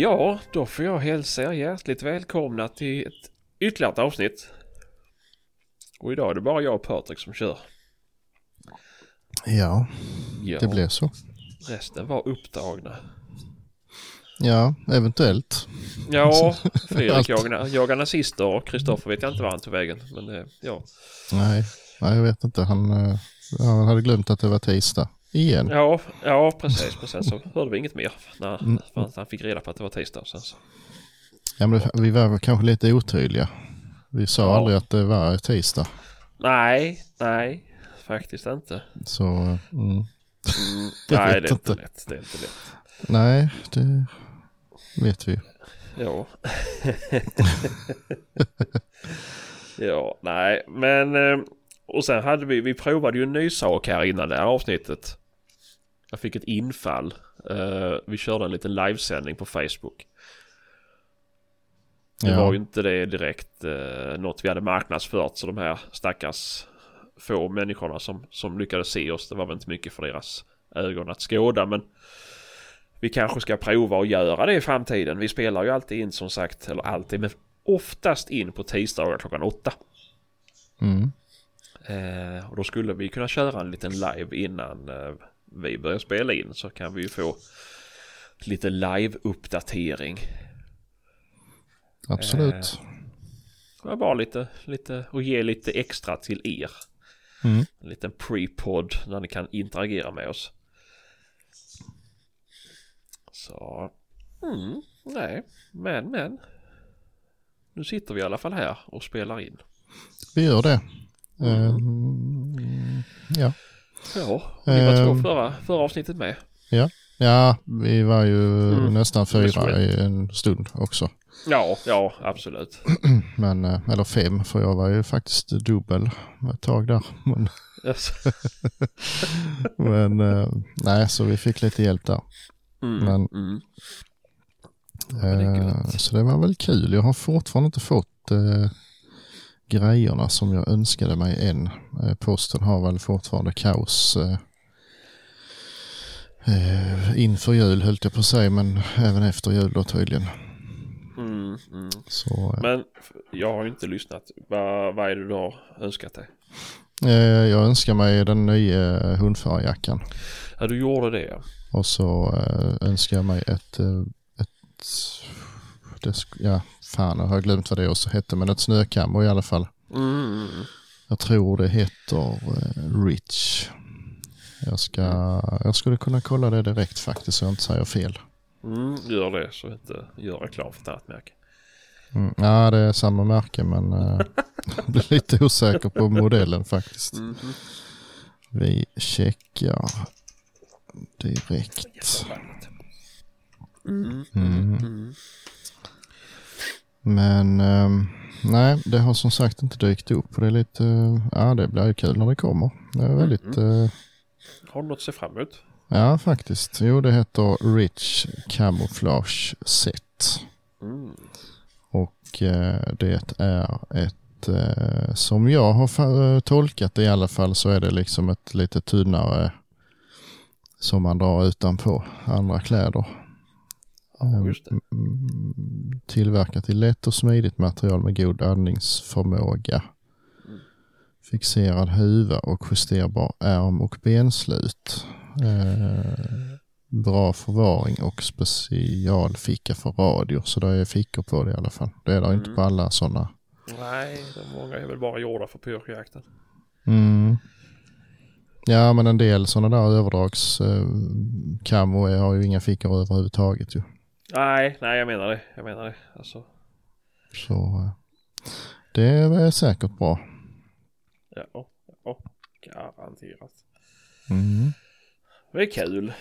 Ja, då får jag hälsa er hjärtligt välkomna till ett ytterligare ett avsnitt. Och idag är det bara jag och Patrik som kör. Ja, Ja, det blev så. resten var upptagna. Ja, eventuellt. Ja, Fredrik jagar, jagar nazister och Kristoffer vet jag inte var han tog vägen. Men det, ja. Nej, nej jag vet inte. Han, eh, han hade glömt att det var tisdag. Igen. Ja, ja precis. Men sen så hörde vi inget mer när Mm. han fick reda på att det var tisdag. Sen så. Ja, men vi var kanske lite otydliga. Vi sa Ja. aldrig att det var tisdag. Nej, nej, faktiskt inte. Så, mm. Mm, nej, det är inte inte. lätt. Det är inte lätt. nej, det vet vi. Ja. ja, nej, men eh, och sen hade vi, vi provade ju en ny sak här innan det här avsnittet. Jag fick ett infall. Eh, vi körde en liten livesändning på Facebook. Det Ja. var ju inte det direkt eh, något vi hade marknadsfört så de här stackars få människorna som, som lyckades se oss. Det var väl inte mycket för deras ögon att skåda men vi kanske ska prova att göra det i framtiden. Vi spelar ju alltid in som sagt, eller alltid, men oftast in på tisdagar klockan åtta. Mm. Eh, och då skulle vi kunna köra en liten live innan eh, vi börjar spela in så kan vi ju få lite live-uppdatering. Absolut. Var bara lite, lite och ge lite extra till er. Mm. En liten pre-pod där ni kan interagera med oss. Så, mm, nej, men, men. Nu sitter vi i alla fall här och spelar in. Vi gör det. Mm. Eh, ja. Ja, ni var två Ehm. förra, förra avsnittet med. ja, vi var ju Mm. nästan fyra i en stund också. Ja, ja, absolut. Men, eh, eller fem, för jag var ju faktiskt dubbel ett tag där. Men, Yes. men eh, nej, så vi fick lite hjälp där. Mm, Men- mm. det Eh, gött. så det var väl kul. Jag har fortfarande inte fått eh, grejerna som jag önskade mig än. Eh, posten har väl fortfarande kaos eh, eh, inför jul höll jag på att säga, men även efter jul då tydligen. Mm, mm. Så Men jag har ju inte lyssnat. Vad, är det du har önskat dig? jag önskar mig den nya hundförarjackan. Ja, du gjorde det ja. Och så önskar jag mig ett, ett det, ja, fan jag har glömt vad det också hette, men ett snökammo i alla fall. Mm, mm, mm. Jag tror det heter eh, Rich. Jag, ska, jag skulle kunna kolla det direkt faktiskt så jag inte säger fel. Mm, gör det så inte gör reklam för ett annat märke. Mm. Ja, det är samma märke men eh, jag blir lite osäker på modellen faktiskt. Mm. Vi checkar direkt. Mm. Mm. Mm. Men ehm, nej, det har som sagt inte dykt upp. Och det är lite, eh, ja det blir ju kul när det kommer. Det är väldigt, eh, Har något att se fram emot? ja faktiskt. Jo, det heter Rich Camouflage Set. Mm. Och eh, det är ett, eh, som jag har eh, tolkat det i alla fall så är det liksom ett lite tunnare som man drar utanpå andra kläder. Ja, just det. Mm, Tillverkat i lätt och smidigt material med god andningsförmåga. Mm. Fixerad huva och justerbar ärm och benslut. Eh, bra förvaring och specialficka för radio. Så det är fickor på det i alla fall. Det är det inte Mm. på alla sådana. Nej, de många är väl bara gjorda för pyrschjakten. Mm. Ja men en del sådana där överdrags eh, har ju inga fickor överhuvudtaget ju. Nej, nej jag menar det. Jag menar det. Alltså, Så eh, det är säkert bra. ja, ja, garanterat. Mm. Det är kul.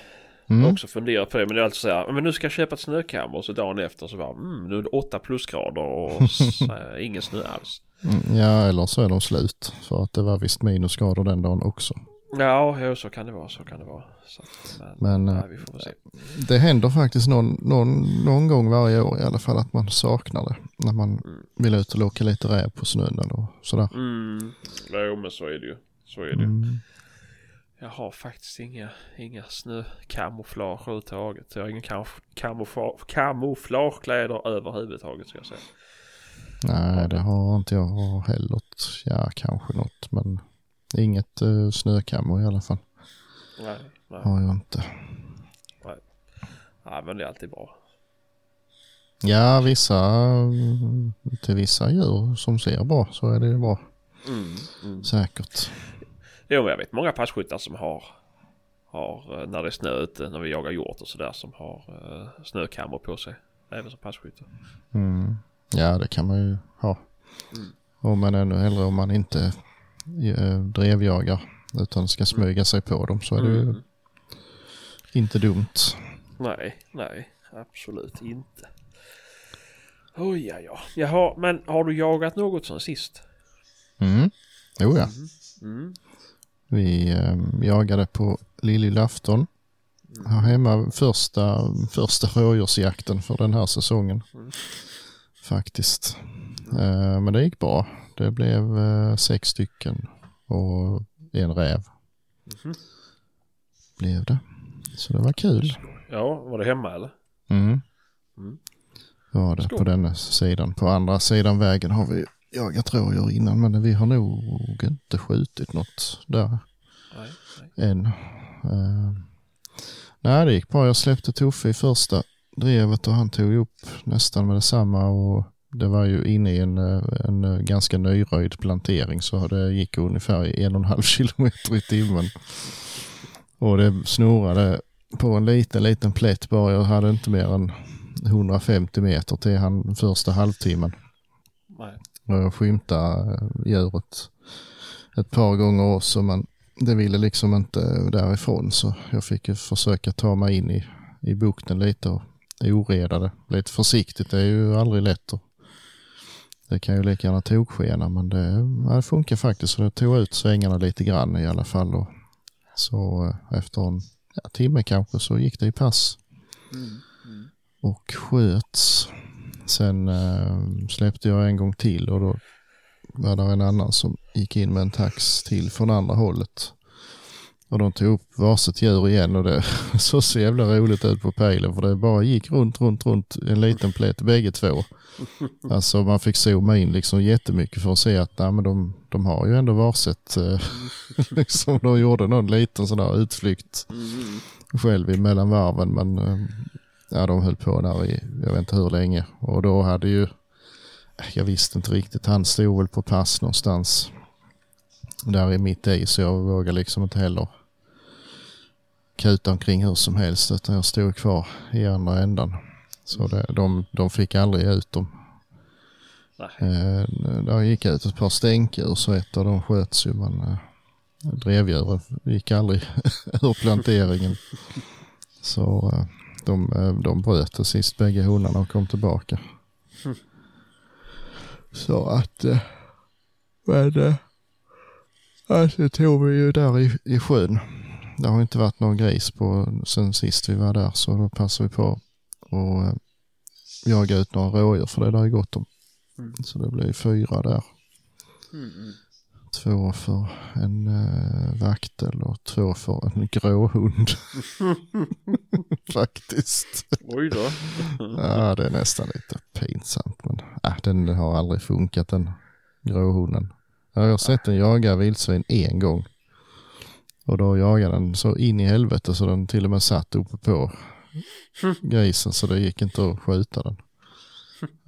Jag Mm. har också funderat på det, men det är alltså så här, men nu ska jag köpa ett snökammo och så dagen efter så bara, mm, nu är det åtta plusgrader och eh, ingen snö alls. Mm, Ja, eller så är de slut. För att det var visst minusgrader den dagen också. Ja, jo, så kan det vara, så kan det vara. Så, att, men, Men, nej, eh, vi får väl se. Det händer faktiskt någon, någon, någon gång varje år i alla fall att man saknar det. När man Mm. vill ut och locka lite räv på snön eller sådär. Mm, jo, men så är det ju. Så är det ju. Mm. Jag har faktiskt inga, inga snökamouflage överhuvudtaget. Jag har inga kamouf- kamoufla- kamouflagekläder överhuvudtaget ska jag säga. Nej, det har inte jag heller. Ja, kanske något, men inget uh, snökammo i alla fall. Nej, nej, Har jag inte. nej men det är alltid bra. Ja, vissa, till vissa djur som ser bra så är det ju bra. Mm, mm. Säkert. Jo, men jag vet många passkyttar som har, har eh, när det är snö ute, när vi jagar hjort och sådär, som har uh, snökammor på sig. Även som passkyttar. Mm. Ja, det kan man ju ha. Mm. Och men ännu hellre om man inte eh, drevjagar utan ska smyga sig på dem så är det ju Mm. inte dumt. Nej, nej, absolut inte. Oj, ja, ja. Jaha, men har du jagat något sen sist? Mm. Jo ja, Mm. vi eh, jagade på lilljulafton. Här hemma första, första rådjursjakten för den här säsongen. Mm. Faktiskt. Eh, men det gick bra. Det blev eh, sex stycken och en räv Mhm. blev det. Så det var kul. Ja, var det hemma eller? Mm. Mm. Var det Skål. på denna sidan. På andra sidan vägen har vi jagat rådjur innan men vi har nog inte skjutit något där Nej, nej. än. Eh, nej det gick bra. Jag släppte Toffe i första drevet och han tog upp nästan med detsamma och det var ju inne i en, eh, en eh, ganska nyröjd plantering så det gick ungefär en och en halv kilometer i timmen. Och det snurrade på en liten, liten plätt bara. Jag hade inte mer än 150 meter till han första halvtimmen. nej. Och jag skymtade eh, djuret ett par gånger också men det ville liksom inte därifrån så jag fick ju försöka ta mig in i, i bukten lite och oreda det lite försiktigt. Det är ju aldrig lätt. Och det kan ju lika gärna tokskena men det, det funkar faktiskt. Så det tog ut svängarna lite grann i alla fall. Och så eh, efter en ja, timme kanske så gick det i pass Mm. Mm. och sköts. Sen eh, släppte jag en gång till och då var det en annan som gick in med en tax till från andra hållet. Och de tog upp varsitt djur igen och det såg så jävla roligt ut på pejlen för det bara gick runt, runt, runt en liten plätt bägge två. Alltså man fick zooma in liksom jättemycket för att se att nej, men de, de har ju ändå varsitt. Eh, liksom de gjorde någon liten sån där utflykt Mm. själv mellan varven men eh, ja, de höll på där i jag vet inte hur länge och då hade ju jag visste inte riktigt, han stod väl på pass någonstans där i mitt i så jag vågade liksom inte heller kuta omkring hur som helst utan jag stod kvar i andra ändan. Så det, de, de fick aldrig ut dem. Eh, där gick ut ett par stänkdjur så ett av dem sköts ju men eh, drevdjuren gick aldrig ur planteringen. Så eh, de, eh, de bröt till sist bägge hundarna och kom tillbaka. Så att, eh, men eh, alltså tog vi ju där i, i sjön. Det har inte varit någon gris på sen sist vi var där så då passade vi på och eh, jaga ut några rådjur för det där är gott om. Mm. Så det blev fyra där. Mm. Två för en eh, vaktel och två för en gråhund. Faktiskt. Oj då. Ja, det är nästan lite pinsamt. Men äh, den har aldrig funkat den gråhunden. Jag har sett den jaga vildsvin en gång. Och då jagade den så in i helvete så den till och med satt uppe på grisen så det gick inte att skjuta den.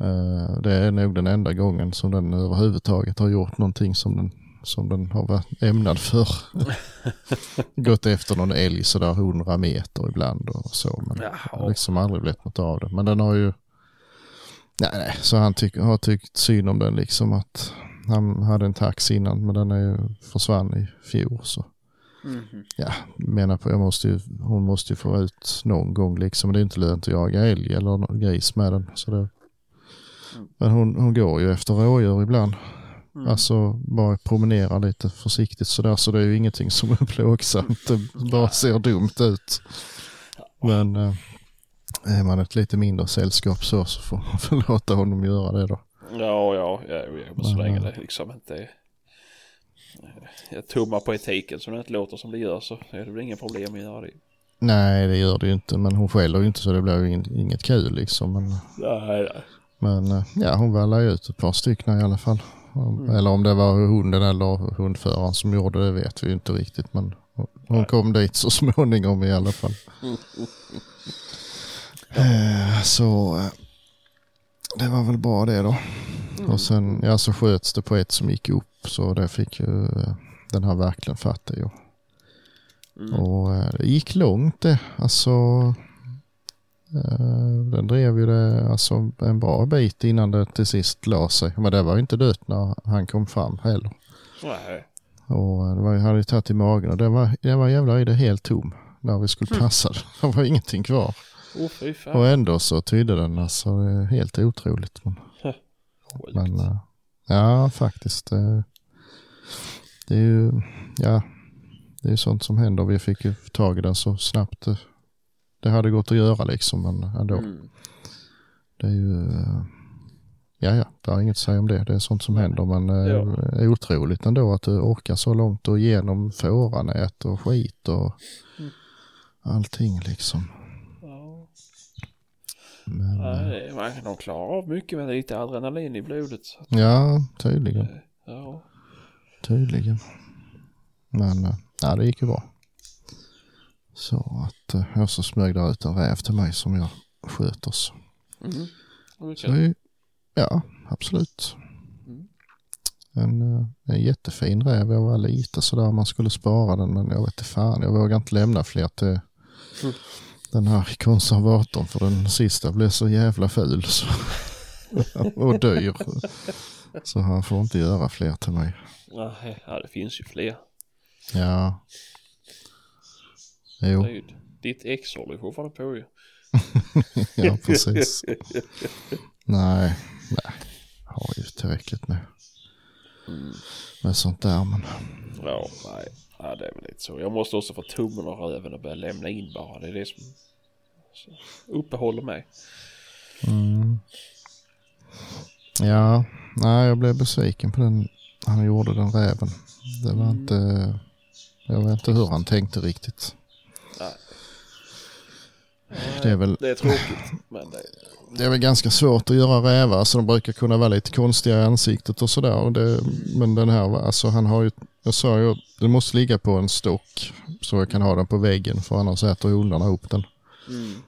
Eh, det är nog den enda gången som den överhuvudtaget har gjort någonting som den, som den har varit ämnad för. Gått efter någon älg sådär 100 meter ibland och så. Men Jaha. liksom aldrig blivit något av det. Men den har ju, nej, nej så han tyck, har tyckt synd om den liksom att han hade en tax innan men den är ju försvann i fjol så. Mhm. Ja, menar på jag måste ju, hon måste ju få ut någon gång liksom. Det är inte lönt att jaga älg eller någon gris med den. Så det, men hon, hon går ju efter rådjur ibland. Mm. Alltså bara promenera lite försiktigt sådär. Så det är ju ingenting som är plågsamt. Det bara ser dumt ut. Men eh, är man ett lite mindre sällskap så, så får man väl låta honom göra det då. Ja, ja, ja, ja så länge eh, det liksom inte är jag tummar på etiken så det inte låter som det gör så är det väl inga problem att göra det. Nej, det gör det ju inte. Men hon skäller ju inte så det blir ju in- inget kul liksom. Men, Nej, nej. men eh, ja, hon vallar ju ut ett par stycken i alla fall. Om- Eller om det var hunden eller hundföraren som gjorde det vet vi ju inte riktigt. Men hon- Nej. kom dit så småningom i alla fall. Eh, Så eh, det var väl bra det då. Och sen ja, så sköts det på ett som gick upp så det fick ju den här verkligen fatta ju. Mm. Och eh, det gick långt det. Alltså eh, den drev ju det alltså en bra bit innan det till sist la sig. Men det var ju inte dött när han kom fram heller. Nej. Och eh, det var, hade ju tagit i magen och det var, det var jävla i det helt tom när vi skulle passa det. Det var ingenting kvar. Fan. Och ändå så tydde den alltså det helt otroligt. Men, men ja faktiskt. eh, Det är ju, ja, det är sånt som händer. Vi fick ju tag i den så snabbt det, hade gått att göra liksom. Men ändå. Mm. Det är ju, eh, ja ja, det har inget att säga om det. Det är sånt som händer. Men eh, Ja. är otroligt ändå att du orkar så långt och igenom fåranät och skit och Mm. allting liksom. Ja. Men, eh, Nej, man kan nog klara av mycket med lite adrenalin i blodet. Ja, tydligen. eh, Ja. Tydligen. Men eh, ja, det gick ju bra. Så att eh, jag så smög där ut en räv till mig som jag sköter. Så. Mm. Är- ja, absolut. Mm. En, eh, en jättefin räv. Jag var lite sådär man skulle spara den men jag vet inte fan. Jag vågar inte lämna fler till Mm. den här konservatorn för den sista blev så jävla ful så. och dyr. Så han får inte göra fler till mig. Nej, ja, det finns ju fler. Ja. Jo, Det är ju, ditt ex håller ju fortfarande på ju. ja precis. Nej, nej. Har ju tillräckligt med, Mm. med sånt där. Men Ja, nej. Ja, det är väl lite så. Jag måste också få tummen och röven och börja lämna in bara. Det är det som uppehåller mig. mm. Ja, nej jag blev besviken på den. Han gjorde den räven. Det var Mm. inte, jag vet inte hur han tänkte riktigt. Nej. Det är väl, Det är tråkigt, men det det är väl ganska svårt att göra rävar så de brukar kunna vara lite konstiga i ansiktet och sådär. Det, men den här, alltså han har ju, jag sa ju, den måste ligga på en stock så jag kan ha den på väggen för annars äter hundarna upp den. mm.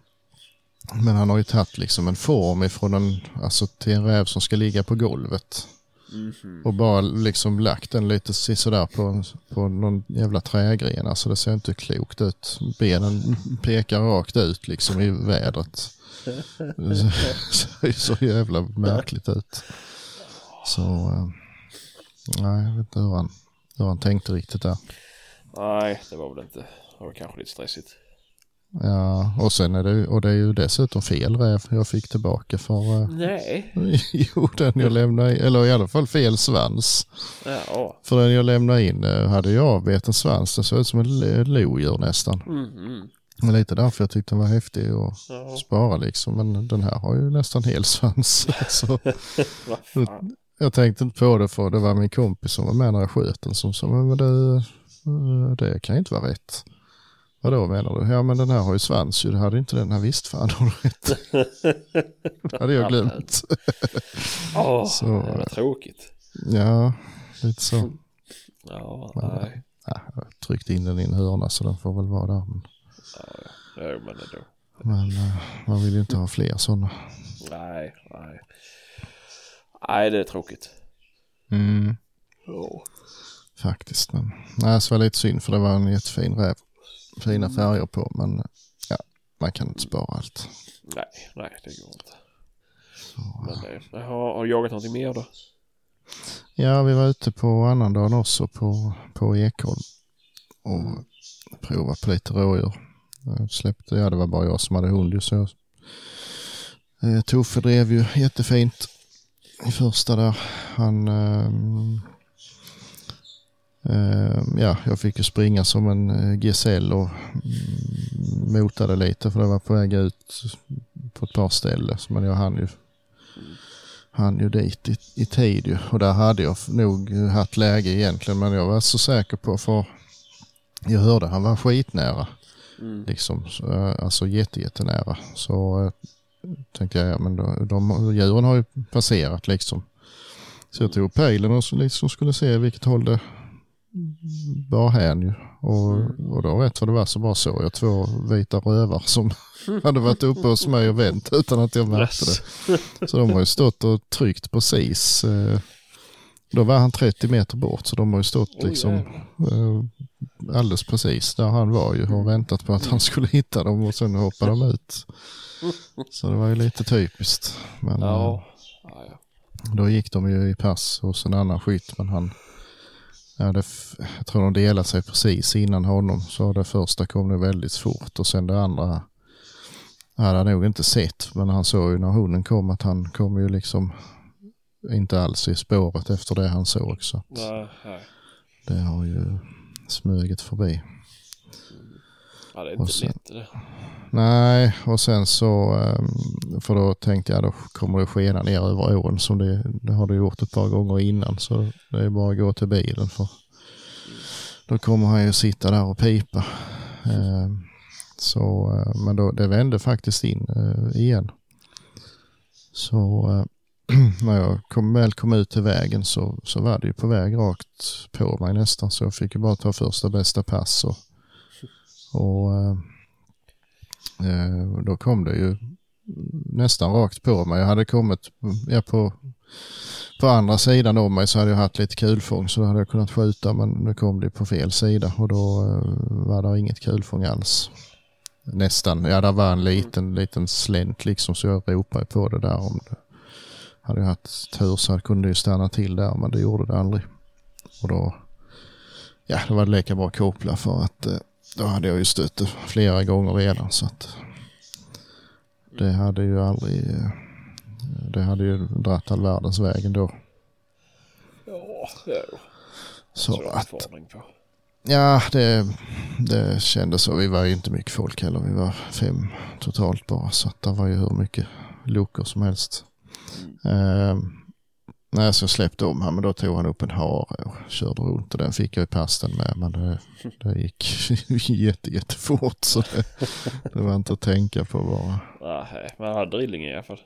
Men han har ju tagit liksom en form ifrån en, alltså till en räv som ska ligga på golvet. Mhm. Och bara liksom lagt den lite sådär på, på någon jävla trägren. Alltså det ser inte klokt ut. Benen pekar rakt ut liksom i vädret. Det ser ju så jävla märkligt ut. Så, eh, nej jag vet inte hur han, hur han tänkte riktigt där. Nej, det var väl inte. Det var kanske lite stressigt. Ja, och sen är det, och det är ju dessutom fel räv jag fick tillbaka för eh, Nej. Jo, den jag lämnade in, eller i alla fall fel svans. Ja. För den jag lämnade in eh, hade jag avbeten svans. Den såg ut som en lo- lodjur nästan. Mhm. Men lite därför jag tyckte den var häftig att Ja. spara liksom. Men den här har ju nästan hel svans. Så jag tänkte inte på det för det var min kompis som var med när jag sköt den som sa, men det, eh, det kan ju inte vara rätt. Vadå menar du? Ja men den här har ju svans ju, det hade inte den här visst fan har du rätt. Det hade jag glömt. Åh, Så, var tråkigt. Ja, lite så. Ja, Men, nej. Ja, jag tryckte in den i en hörna så den får väl vara där. Men, Ja. Jo, men ändå. men eh, man vill ju inte ha fler sådana. Nej, nej. Nej, det är tråkigt. Mm. Ja. Faktiskt. Men, nej, så var det lite synd för det var en jättefin räv. Fina färger på men ja, man kan inte spara allt. Nej, nej, det går inte. Så, Men det, jag har, har du jagat någonting mer då? ja, vi var ute på annandagen också på, på Ekholm och provade på lite rådjur. Jag släppte, ja det var bara jag som hade hund ju så jag, eh, Toffe drev ju jättefint i första där. Han, ehm, ja jag fick ju springa som en eh, gesell och mm, motade lite för det var på väg ut på ett par ställen. Men jag hann ju han ju dit i, i tid ju. Och där hade jag nog haft läge egentligen men jag var så säker på för jag hörde han var skitnära. Mm. Liksom, eh, alltså jätte, jättenära. Så eh, tänkte jag, ja men då, de, djuren har ju passerat liksom. Så jag tog pejlen och så liksom skulle se vilket håll det bar hän ju. Och, och då rätt vad det var så bara såg jag två vita rövar som hade varit uppe hos mig och vänt utan att jag märkte det. Så de har ju stått och tryckt precis. eh, Då var han 30 meter bort så de har ju stått liksom eh, alldeles precis där han var ju och väntat på att han skulle hitta dem och sen hoppade de ut. Så det var ju lite typiskt. Men eh, ja. då gick de ju i pass hos en annan skytt men han Ja, det, jag tror de delade sig precis innan honom. Så det första kom nu väldigt fort och sen det andra hade han nog inte sett. Men han såg ju när hunden kom att han kom ju liksom inte alls i spåret efter det han såg. Så att Nej, nej. det har ju smugit förbi. Ja, det är inte sen- lätt det. Nej, och sen så, ehm, för då tänkte jag då kommer det skena ner över ån som det, det har det gjort ett par gånger innan. Så det är bara att gå till bilen för då kommer han ju sitta där och pipa. Ehm, så, eh, men då, det vände faktiskt in eh, igen. Så eh, när jag kom, väl kom ut till vägen så, så var det ju på väg rakt på mig nästan. Så jag fick ju bara ta första bästa pass. Och, och ehm, då kom det ju nästan rakt på mig. Jag hade kommit ja, på, på andra sidan om mig så hade jag haft lite kulfång så då hade jag kunnat skjuta men nu kom det på fel sida och då eh, var det inget kulfång alls. Nästan, ja det var en liten, liten slänt liksom så jag ropade på det där om det. Hade jag haft tur så kunde det stanna till där men det gjorde det aldrig. Och då, ja det var lika bra att koppla för att eh, då hade jag ju stött det flera gånger redan så att det hade ju aldrig, det hade ju dratt all världens väg ändå. Ja, ja. Så att, ja det, det kändes så. Vi var ju inte mycket folk heller. Vi var fem totalt bara så att det var ju hur mycket luckor som helst. Eh, när jag så släppte om han, men då tog han upp en hare och körde runt och den fick jag i pasten med. Men det, det gick jätte, jättefort så det, det var inte att tänka på bara. Nej, men han hade drilling i alla fall.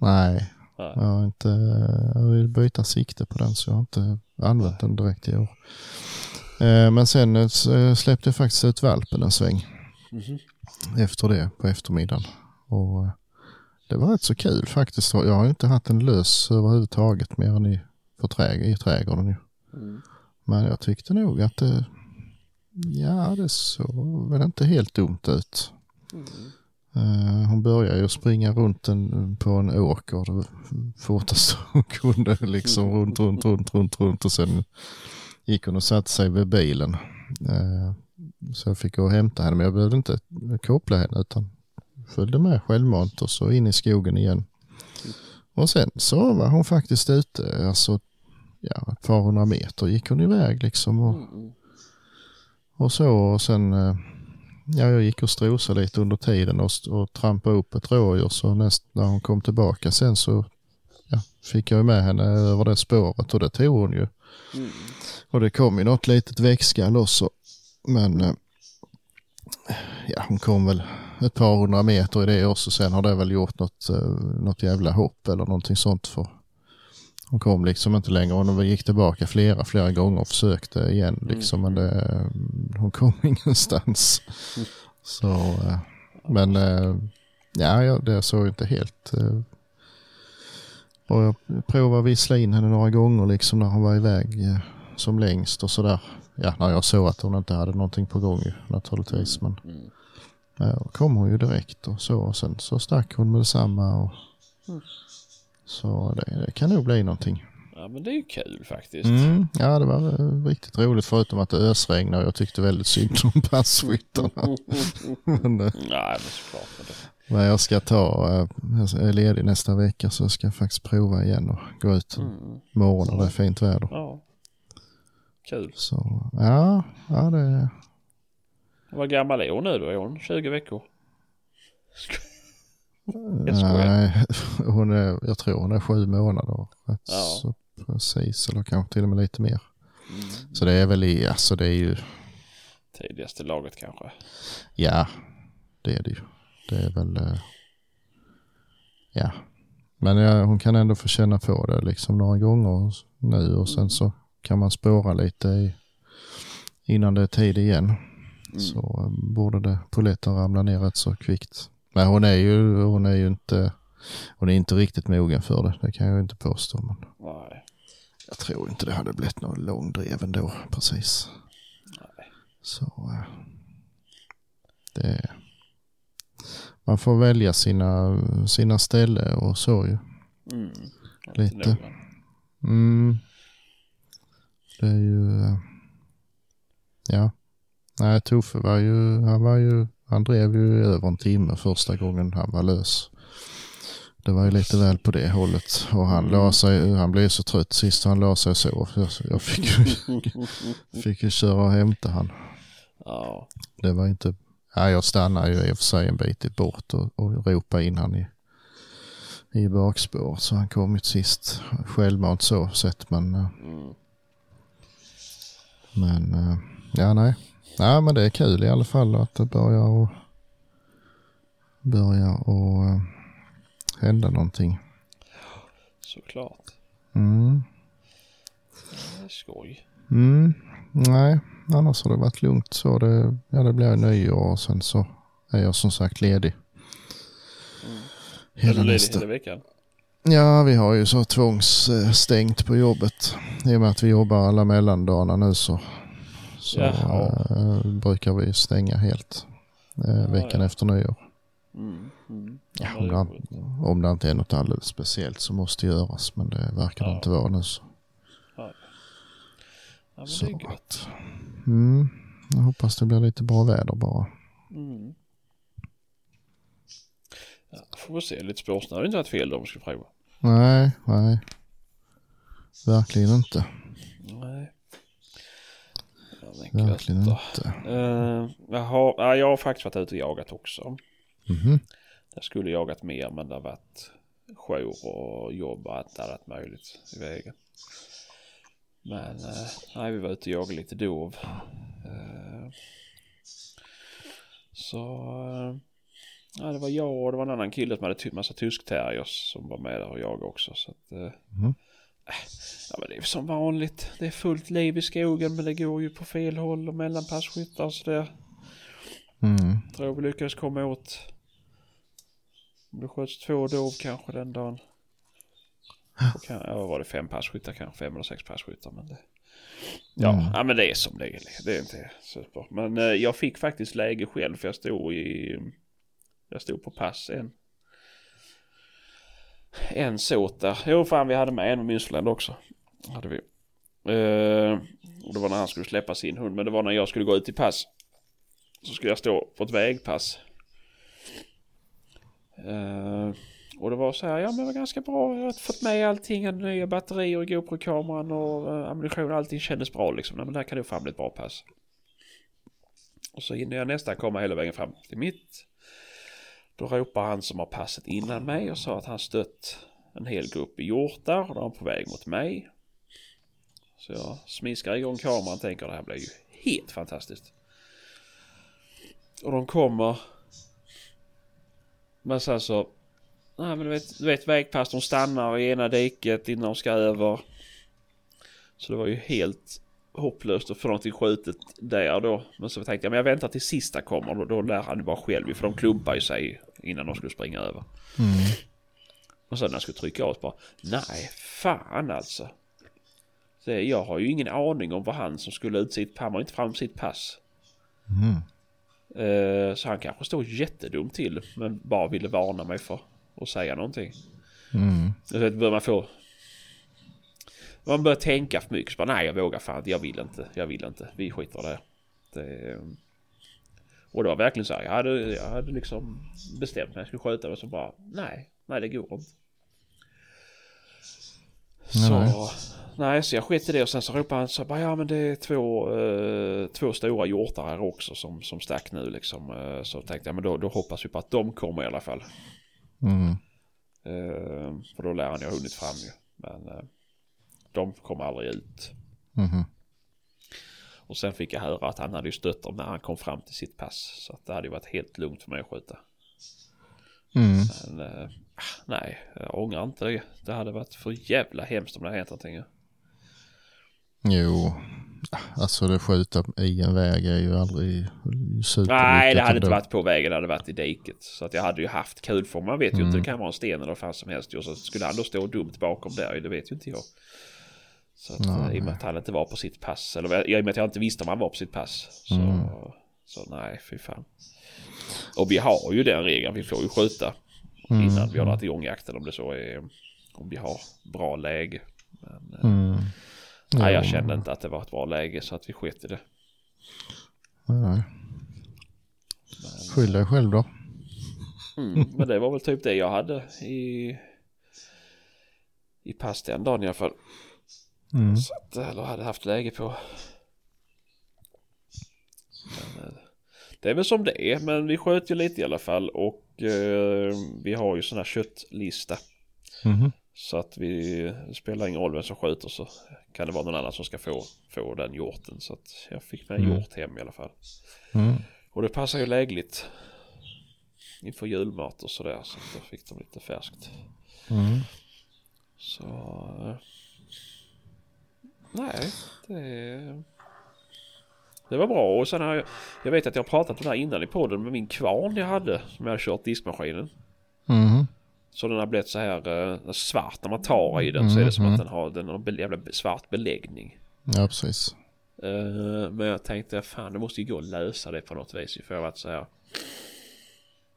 Nej, Nej. jag, har inte, jag vill byta sikte på den så jag har inte använt den direkt i år. Eh, Men sen eh, eh, släppte jag faktiskt ut valpen en sväng Mhm. efter det på eftermiddagen. Och det var rätt så kul faktiskt. Jag har inte haft en lös överhuvudtaget mer än i, träg, i trädgården. Mm. Men jag tyckte nog att det, ja det såg väl inte helt dumt ut. Mm. Eh, hon började ju springa runt en, på en åker fortast hon kunde liksom runt, runt, runt, runt, runt och sen gick hon och satte sig vid bilen. Eh, så jag fick gå och hämta henne men jag behövde inte koppla henne utan följde med självmant och så in i skogen igen. Och sen så var hon faktiskt ute, alltså ja, ett par hundra meter gick hon iväg liksom och och så och sen, eh, ja jag gick och strosade lite under tiden och, och trampade upp ett rådjur så näst, när hon kom tillbaka sen så ja, fick jag med henne över det spåret och det tog hon ju. Mm. Och det kom ju något litet växtskall också. Men eh, ja, hon kom väl ett par hundra meter i det också. Sen har det väl gjort något, eh, något jävla hopp eller någonting sånt för hon kom liksom inte längre. Hon gick tillbaka flera, flera gånger och försökte igen liksom. Men det, hon kom ingenstans. Så, eh, men eh, ja, det såg inte helt... Och jag provade vissla in henne några gånger liksom när hon var iväg som längst och sådär. Ja, när jag såg att hon inte hade någonting på gång naturligtvis. Men Mm. Då kom hon ju direkt och så. Och sen så stack hon med detsamma. Och, Mm. Så det, det kan nog bli någonting. Ja, men det är ju kul faktiskt. Mm, ja, det var eh, riktigt roligt förutom att det ösregnade och jag tyckte väldigt synd om passkyttarna. men, eh, Nej, men såklart. Men det, men jag ska ta, eh, jag är ledig nästa vecka så ska jag faktiskt prova igen och gå ut mm. morgon när det är fint väder. Ja. Kul. Så ja, ja det Vad gammal är hon nu då? Är hon 20 veckor? Jag skojar. Nej, hon är, jag tror hon är sju månader. Ja. Så precis, eller kanske till och med lite mer. Mm. Så det är väl i, alltså det är ju, Tidigaste laget kanske. ja, det är det ju. Det är väl, eh, ja. Men ja, hon kan ändå få känna på det liksom några gånger nu och sen så kan man spåra lite i, innan det är tid igen. Mm. Så eh, borde det polletten ramla ner rätt så kvickt. Men hon är ju, hon är ju inte, hon är inte riktigt mogen för det. Det kan jag ju inte påstå. Men Nej. jag tror inte det hade blivit någon långdrev ändå precis. Nej. Så eh, det, man får välja sina, sina ställe och så ju. Mm. Lite. Mm. Det är ju, eh, ja. Nej, Toffe var ju, han var ju, han drev ju över en timme första gången han var lös. Det var ju lite väl på det hållet och han Mm. la sig, han blev så trött sist han la sig sov. Jag, jag fick, ju, fick ju köra och hämta han. Ja. Det var inte, ja, jag stannade ju i och för sig en bit bort och, och ropade in han i, i bakspår så han kom ju sist. Självmant så sett men eh, Mm. Men eh, ja, nej. Ja, men det är kul i alla fall att det börjar och börjar och eh, hända någonting. Såklart. Mm. Det är skoj. Mm. Nej, annars har det varit lugnt så. Det, ja, det blir nyår och sen så är jag som sagt ledig. Mm. Är Hela du ledig nästa. hela veckan? Ja, vi har ju så tvångsstängt på jobbet. I och med att vi jobbar alla mellandagarna nu så, så Jaha. eh, brukar vi stänga helt eh, veckan ja. efter nyår. Mm. Mm. Ja, om, det om det inte är något alldeles speciellt så måste göras men det verkar det Ja. inte vara nu. Så, Ja, så att, mm, jag hoppas det blir lite bra väder bara. Mm. Ja, får vi se. Lite spårsnö hade inte varit fel då om vi skulle prova. Nej, nej. Verkligen inte. Gött Verkligen då. inte. Uh, jaha, ja, jag har faktiskt varit ute och jagat också. Mhm. Jag skulle jagat mer men det har varit jour och jobb och allt annat möjligt i vägen. Men eh, nej, vi var ute och jagade lite dov. Eh, så eh, ja, det var jag och det var en annan kille som hade massa tyskterriers som var med där och jagade också. Så att, eh, Mhm. Ja, men det är som vanligt. Det är fullt liv i skogen men det går ju på fel håll och mellan passkyttar så det Mm. tror vi lyckades komma åt. Det sköts två dov kanske den dagen. Och kan, ja, var det fem passkyttar kanske, fem eller sex passkyttar. Men det, ja, Mm. ja, men det är som det är. Det är inte super. Men eh, jag fick faktiskt läge själv för jag stod i, jag stod på pass en. En sot där. Jo fan vi hade med en med Münsterland också. Hade vi. Eh, och det var när han skulle släppa sin hund. Men det var när jag skulle gå ut i pass. Så skulle jag stå på ett vägpass. Eh, och det var så här, ja men det var ganska bra. Jag har fått med allting, hade nya batterier i GoPro-kameran och eh, ammunition. Allting kändes bra liksom. Nej, men det här kan nog fan bli ett bra pass. Och så hinner jag nästan komma hela vägen fram till mitt. Då ropar han som har passet innan mig och sa att han stött en hel grupp i hjortar och de är på väg mot mig. Så jag smiskar igång kameran och tänker det här blir ju helt fantastiskt. Och de kommer. Men sen så. Nej men du vet, du vet vägpass de stannar i ena diket innan de ska över. Så det var ju helt hopplöst att få någonting skjutet där då. Men så tänkte jag men jag väntar till sista kommer. Då, då lär han ju bara själv för de klumpar ju sig innan de skulle springa över. Mm. Och sen när jag skulle trycka av bara nej fan alltså. Så jag har ju ingen aning om vad han som skulle ut sitt, han har inte fram sitt pass. Mm. Eh, Så han kanske stod jättedumt till men bara ville varna mig för att säga någonting. Mm. Så börjar man få... Man börjar tänka för mycket. Så bara, nej jag vågar fan inte. Jag vill inte. Jag vill inte. Vi skiter i det. det. Och det var verkligen så här. Jag hade, jag hade liksom bestämt mig. Jag skulle skjuta och så bara nej. Nej det går inte. Så... Nej. Nej, så jag skit i det och sen så ropade han så bara ja men det är två, eh, två stora hjortar här också som, som stack nu liksom. Eh, så tänkte jag men då, då hoppas vi på att de kommer i alla fall. Mm. Eh, för då lär han ju ha hunnit fram ju. Men eh, de kom aldrig ut. Mhm. Och sen fick jag höra att han hade ju stött dem när han kom fram till sitt pass. Så att det hade ju varit helt lugnt för mig att skjuta. Mm. Men eh, nej, jag ångrar inte det. Det hade varit för jävla hemskt om det hade hänt någonting. Jo, alltså det skjuta i en väg är ju aldrig superlyckat. Nej, det hade inte varit på vägen, det hade varit i diket. Så att jag hade ju haft kul för man vet ju inte, det kan vara en sten eller vad fan som helst. Och så skulle han då stå dumt bakom där, det vet ju inte jag. Så att, Nej. eh, i och med att han inte var på sitt pass, eller i och med att jag inte visste om han var på sitt pass. Så, Mm. så nej, fy fan. Och vi har ju den regeln, vi får ju skjuta Mm. innan vi har dragit igång jakten om det så är, om vi har bra läge. Men, eh, Mm. nej, jag kände inte att det var ett bra läge så att vi sket i det. Nej, nej. Men, Skyll dig själv då. Mm, men det var väl typ det jag hade i i pass den dagen i alla fall. Mm. Så att, eller hade haft läge på. Men, eh, det är väl som det är, men vi sköt ju lite i alla fall och eh, vi har ju sån här köttlista. Mhm. Så att vi spelar ingen roll vem som skjuter så kan det vara någon annan som ska få, få den hjorten. Så att jag fick med Mm. hjort hem i alla fall. Mm. Och det passar ju lägligt inför julmat och sådär så då fick de lite färskt. Mm. Så... Nej, det... Det var bra och sen har jag... Jag vet att jag har pratat om det här innan i podden med min kvarn jag hade som jag hade kört diskmaskinen. Mhm. Så den har blivit så här eh, svart när man tar i den så är det som att den har, den har en jävla svart beläggning. Ja, precis. Eh, men jag tänkte fan det måste ju gå att lösa det på något vis. För jag har varit så här.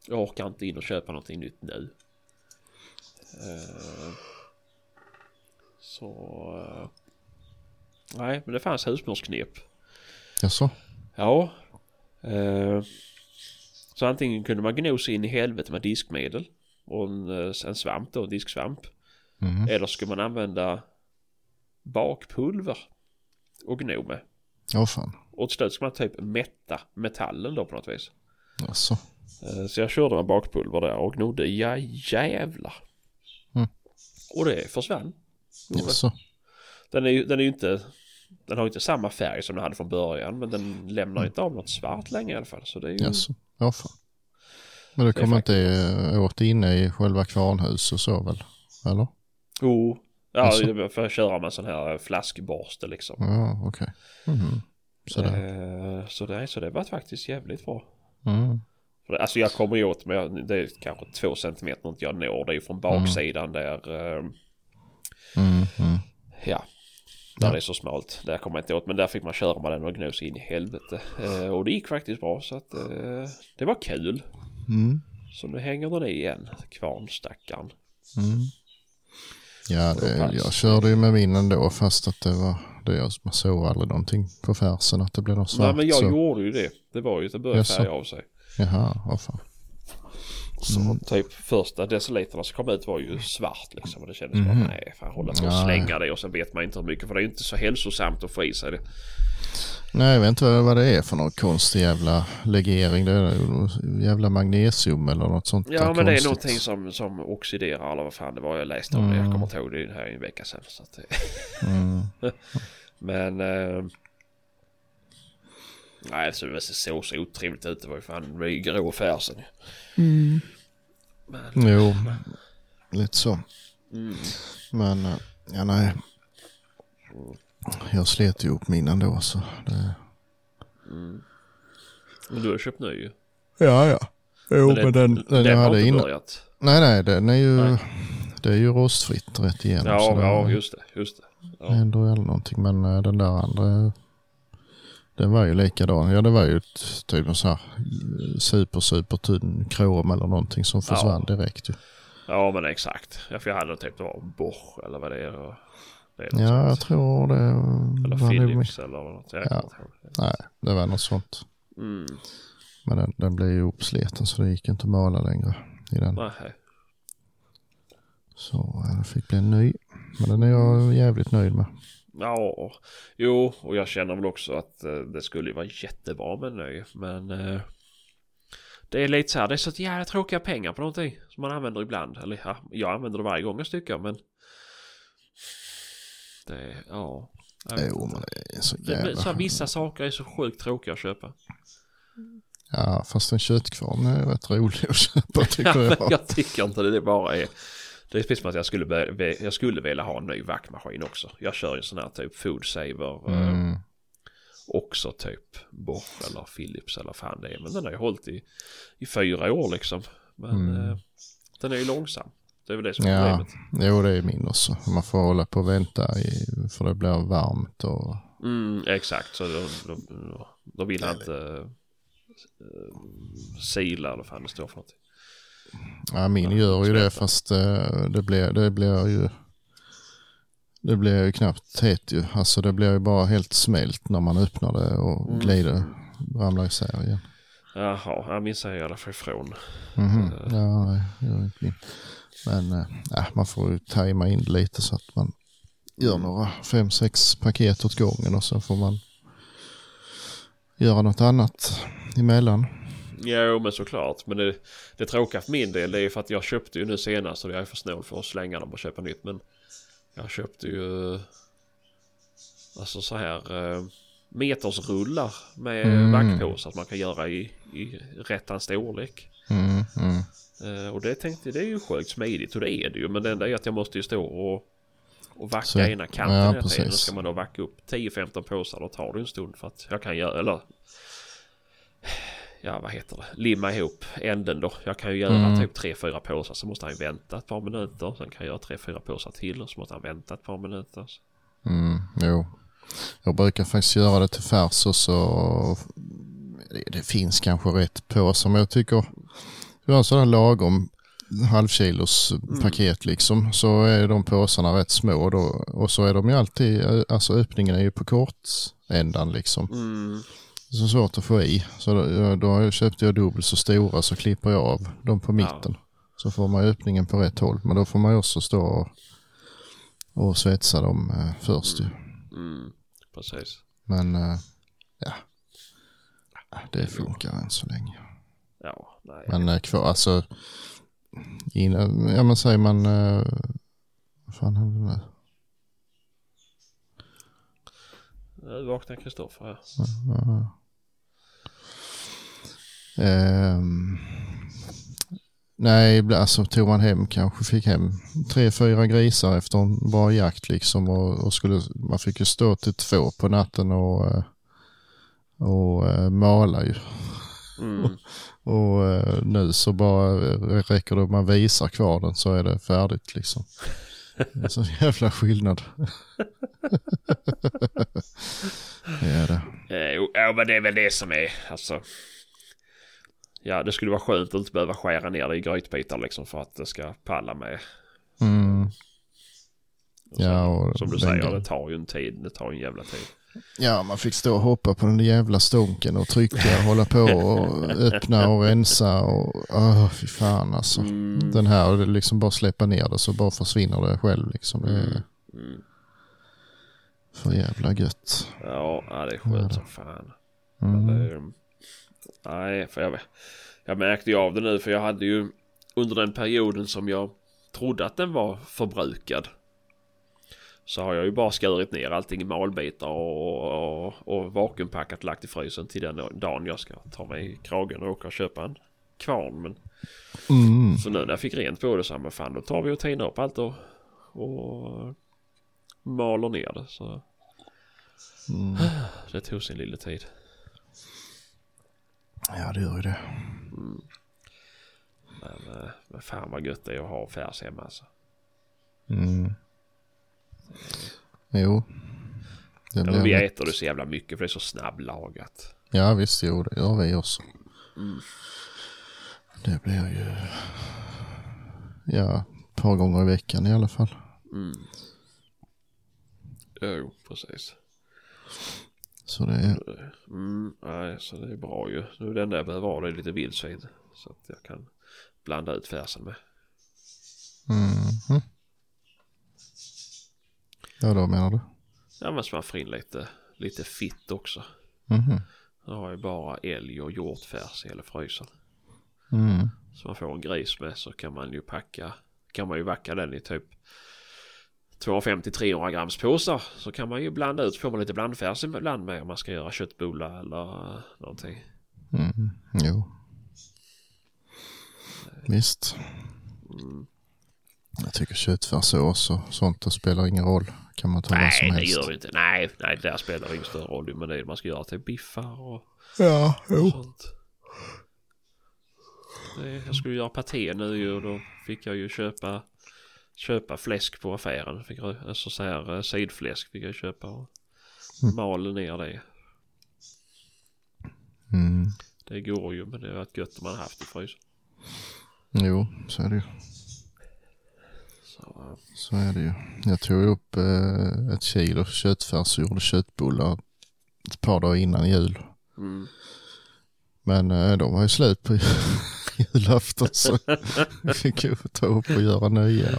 Jag orkar inte in och köpa någonting nytt nu. Eh, så. eh, nej men det fanns husmorsknep. Jaså? Ja. eh, så antingen kunde man gno sig in i helvete med diskmedel. Och en, eh, en svamp då, en disksvamp. Mhm. Eller ska man använda bakpulver och gno med. Åh fan. Och till slut ska man typ mätta metallen då på något vis. Jaså? Eh, Så jag körde med bakpulver där och gnodde, ja jävlar. Mm. Och det försvann. Jaså? Den är ju, den är inte, den har inte samma färg som den hade från början men den lämnar inte av något svart längre i alla fall. Så det är ju, Jaså? Åh fan. Men är kommer inte eh, åt inne i själva kvarnhuset så väl? Eller? oh, ja, Alltså. jag får köra med sån här flaskborste liksom. Ja, okej. Mhm. Sådär. Eh, så det, så det var faktiskt jävligt bra. Mm. För Alltså jag kommer ju åt med, det är kanske två centimeter inte jag når. Det är ju från baksidan där, eh, Mm. Mm. ja. Där Ja. det är så smalt. Där kommer jag inte åt. Men där fick man köra med den och gno sig in i helvete. Eh, och det gick faktiskt bra så att eh, det var kul. Mm. Så nu hänger den i igen, kvarnstackaren. Mm. Ja, det, jag körde ju med min ändå fast att det var, det jag, man såg aldrig någonting på färsen att det blev något svart. Nej men jag så. gjorde ju det. Det var ju att det började färga av sig. Jaha, vad fan. Så Mm. typ första deciliterna som kom ut var ju svart liksom. Och det kändes bara Mhm. nej, fan hålla på och slänga det och sen vet man inte hur mycket. För det är ju inte så hälsosamt att få i sig det. Nej, jag vet inte vad, det är för någon konstig jävla legering. Det är jävla magnesium eller något sånt Ja men det är konstigt. någonting som, som oxiderar eller vad fan det var jag läste om det. Jag Mm. kommer inte ihåg det här i en vecka sedan. Så att, Mm. men... Eh, nej så det såg så otrevligt ut. Det var ju fan det var ju grå färsen. Men, Jo, lite så. mm, Men, eh, ja nej. Jag slet ju upp min ändå så. Det... mm. Men du har köpt ny ju. Ja, ja. Jo, Men det- den, den Den jag har hade inte innan. börjat. Nej, nej, den är ju, Nej. det är ju rostfritt rätt igenom. Ja, så det ja just det. Just det. det Ja. ju aldrig någonting. Men eh, den där andra, den var ju likadan. Ja, det var ju typ en sån här eh, super, super tunn krom eller någonting som försvann direkt ju. ja men exakt. Ja, för jag hade typ det var Bosch eller vad det är. Det är Ja, jag sånt. tror det Eller var Philips eller något. Jag Ja. Nej, det var något sånt. Mm. Men den, den blev ju uppsliten så det gick inte att mala längre i den. Nej. Så eh, det fick bli en ny. Men den är jag jävligt nöjd med. Ja, jo, och jag känner väl också att eh, det skulle ju vara jättebra med en ny. Men eh, Det är lite så här, det är så jävla tråkiga pengar på någonting som man använder ibland. Eller ja, jag använder det varje gång jag styckar men... Det är, ja. Jo, men det är så Det jävla... så här, vissa saker är så sjukt tråkiga att köpa. Ja, fast en köttkvarn är rätt rolig att köpa tycker jag. jag tycker inte det, det bara är... Det är precis som att jag skulle, be- jag skulle vilja ha en ny vackmaskin också. Jag kör ju en sån här typ Food Saver. eh, Mm. Också typ Bosch eller Philips eller fan det är. Men den har ju hållit i, i fyra år liksom. Men Mm. eh, den är ju långsam. Det är väl det som är Ja, problemet. jo det är min också. Man får hålla på och vänta i, för det blir varmt och... Mm, exakt, så då, då, då vill han inte uh, sila eller vad fan det står för någonting. Ja, min gör ju det fast eh, det blir, det blir ju... Det blir ju knappt hett ju. Alltså det blir ju bara helt smält när man öppnar det och Mm. glider, ramlar isär igen. Jaha, jag minns jag i alla fall ifrån. Mhm. Eh. Ja, nej, gör inte min. Men ja, man får ju tajma in lite så att man gör Mm. några fem, sex paket åt gången och så får man göra något annat emellan. Jo men såklart. Men det, det tråkiga för min del det är för att jag köpte ju nu senast och jag är för snål för att slänga dem och köpa nytt. Men jag köpte ju alltså så här eh, metersrullar med Mm. vackpåsar att man kan göra i, i rättan storlek. Mm, mm. Eh, och det tänkte jag, det är ju sjukt smidigt och det är det ju. Men det enda är att jag måste ju stå och, och vacka Så- ena kanten ja, hela tiden. ska man då vacka upp 10-15 påsar. Då tar det en stund för att jag kan göra, eller ja vad heter det, limma ihop änden då. Jag kan ju göra Mm. typ 3-4 påsar så måste han vänta ett par minuter. Sen kan jag göra 3-4 påsar till och så måste han vänta ett par minuter. Mm, jo. Jag brukar faktiskt göra det till färs och så det, det finns kanske rätt på som jag tycker du har sådana lagom halvkilos paket liksom så är de påsarna rätt små då och så är de ju alltid, alltså öppningen är ju på kortändan liksom. Mm, Så svårt att få i. Så då, då köpte jag dubbelt så stora så klipper jag av dem på mitten. Så får man öppningen på rätt håll. Men då får man också stå och, och svetsa dem eh, först ju. mm, precis. Men eh, ja, det funkar än så länge. Ja, nej. Men eh, kvar, alltså, innan, ja men säger man, vad fan hände nu? Nu vaknar Kristoffer här. Ja. Ehm, nej, alltså tog man hem, kanske fick hem tre, fyra grisar efter en bra jakt liksom och, och skulle, man fick ju stå till två på natten och, eh, och eh, mala ju. Mm. Och eh, nu så bara räcker det om man visar kvar den så är det färdigt liksom. Det är så jävla skillnad. det är det. Jo, Ja men det är väl det som är alltså. Ja det skulle vara skönt att inte behöva skära ner det i grytbitar liksom för att det ska palla med. Mm. Och sen, Ja, och som du säger det tar ju en tid. Det tar ju en jävla tid. Ja, man fick stå och hoppa på den där jävla stånken och trycka och hålla på och öppna och rensa och åh, fy fan alltså. Mm. Den här, och liksom bara släppa ner det så bara försvinner det själv liksom. Det är Mm. för jävla gött. Ja, ja det är skönt som fan. Mm. Nej, för jag, jag märkte ju av det nu för jag hade ju under den perioden som jag trodde att den var förbrukad. Så har jag ju bara skurit ner allting i malbitar och, och, och vakuumpackat lagt i frysen till den dagen jag ska ta mig i kragen och åka och köpa en kvarn. Men, Mm. så nu när jag fick rent på det så här, men fan då tar vi och tinar upp allt och, och maler ner det. Så Mm. det tog sin lilla tid. Ja, det gör ju det. Men, eh, men fan vad gött det är att ha färs hemma alltså. Mm. Jo. Det Ja, blir vi äter det så jävla mycket för det är så snabblagat. Ja visst, jo det gör vi också. Mm. Det blir ju ja, ett par gånger i veckan i alla fall. Mm. Jo, precis. Så det är, Mm, nej, så det är bra ju. Nu det enda jag behöver ha det är lite vildsvin. Så att jag kan blanda ut färsen med. mhm. Ja då menar du? Ja, men så man får in lite, lite fitt också. Mhm. Jag har ju bara älg och hjortfärs i hela frysen. Mm. Så man får en gris med så kan man ju packa. Kan man ju vacka den i typ 250-300 grams påsar. Så kan man ju blanda ut. Får man lite blandfärs ibland med om man ska göra köttbullar eller någonting. Mm. Jo. Visst. Mm. Jag tycker köttfärssås och sånt det spelar ingen roll. Kan man ta vad som Nej det helst. gör det inte. Nej, nej det där spelar ingen större roll. Men det är man ska göra till biffar och Ja, jo. sånt. Det, jag skulle göra paté nu ju och då fick jag ju köpa köpa fläsk på affären. Fick, alltså så här eh, sidfläsk fick jag köpa och Mm. mal ner det. Mm. Det går ju men det har varit gött om man haft i frysen. Jo, så är det ju. Så, eh, Så är det ju. Jag tog upp eh, ett kilo köttfärs och gjorde köttbullar ett par dagar innan jul. mm. Men eh, de var ju slut på julafton så fick ju ta upp och göra nya.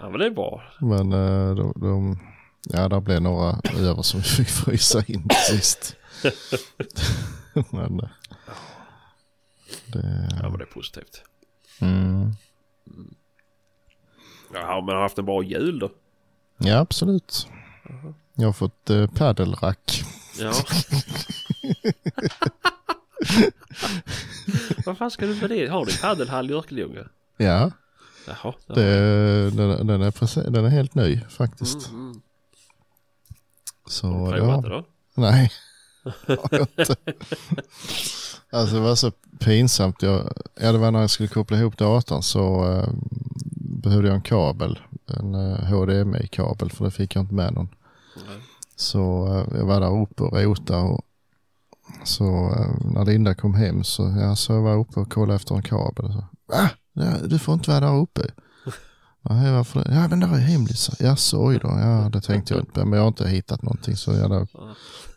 Ja men det är bra. men eh, de, de, ja det blev några över som vi fick frysa in till sist. men eh, det, Ja men det är positivt. mm, Ja men har haft en bra jul då. ja absolut. Jag har fått eh, paddelrack. Ja. Vad fan ska du med det? Har du paddelhall i Örkelljunga? Ja, Jaha. ja. det, den, den, är precis, den är helt ny faktiskt. Mm, mm. Så, Har du ja. det då? Nej. Alltså det var så pinsamt. Jag, ja, det var när jag skulle koppla ihop datorn så eh, behövde jag en kabel. En eh, HDMI-kabel för det fick jag inte med någon. Nej. Så eh, jag var där uppe och rotade och så eh, när Linda kom hem så, ja, så jag var uppe och kollade efter en kabel. Så, Va? Ja, du får inte vara där uppe. Nej, varför det? Ja, men där är hemligt. så. Jaså, oj då. Ja, det tänkte jag inte på. Men jag har inte hittat någonting. Så jag där,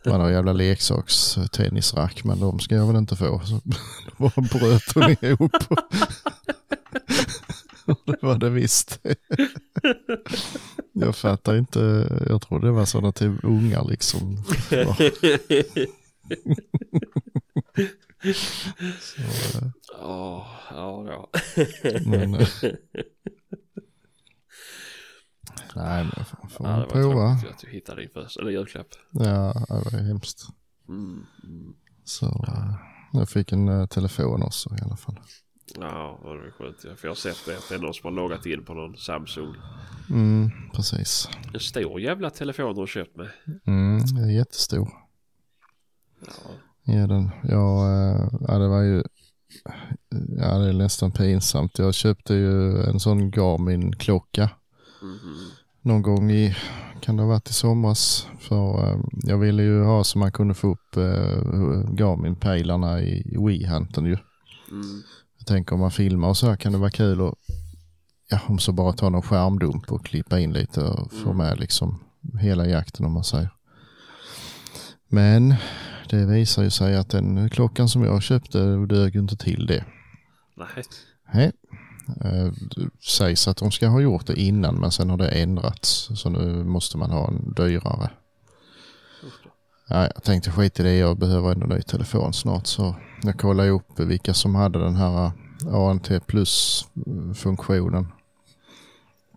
var jävla leksaks-tennisrack. Men de ska jag väl inte få. Så då bara bröt hon ihop. Det var det visst. Jag fattar inte. Jag tror det var sådana till typ ungar liksom. Så, eh, Ja, ja, men, eh, nej, men fan, får ja det prova. tråkigt att du hittade din första, eller julklapp. Ja, det var hemskt. Mm, mm. Så eh, jag fick en eh, telefon också i alla fall. Ja, det var skönt. För jag har sett det det är någon som har loggat in på någon Samsung. Mm, precis. En stor jävla telefon du har köpt med. Mm, det jättestor. Ja. Den, ja, eh, ja, det var ju, ja det är nästan pinsamt. Jag köpte ju en sån Garmin-klocka Mhm. någon gång i, kan det ha varit i somras? För eh, jag ville ju ha så man kunde få upp eh, Garmin-pejlarna i, Wii-hunten ju. Mm. Jag tänker om man filmar och så här kan det vara kul att, ja om så bara ta någon skärmdump och klippa in lite och få Mm. med liksom hela jakten om man säger. Men det visar ju sig att den klockan som jag köpte dög inte till det. Nej. Nej. Eh, Det sägs att de ska ha gjort det innan men sen har det ändrats. Så nu måste man ha en dyrare. Ja, jag tänkte skit i det, jag behöver en ny telefon snart så jag kollade upp vilka som hade den här ANT plus-funktionen.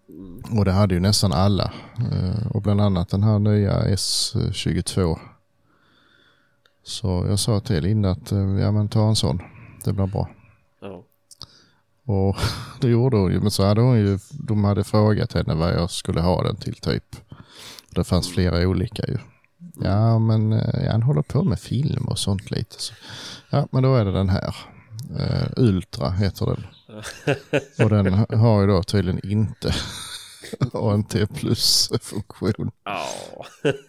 Mm. Och det hade ju nästan alla. Eh, Och bland annat den här nya S22. Så jag sa till Linda att eh, ja men ta en sån. Det blir bra. Ja. Och det gjorde hon ju. Men så hade hon ju, de hade frågat henne vad jag skulle ha den till typ. Det fanns flera olika ju. Ja men eh, ja, han håller på med film och sånt lite. Så. Ja men då är det den här. Eh, Ultra heter den. Och den ha- har ju då tydligen inte ANT plus funktion. Ja.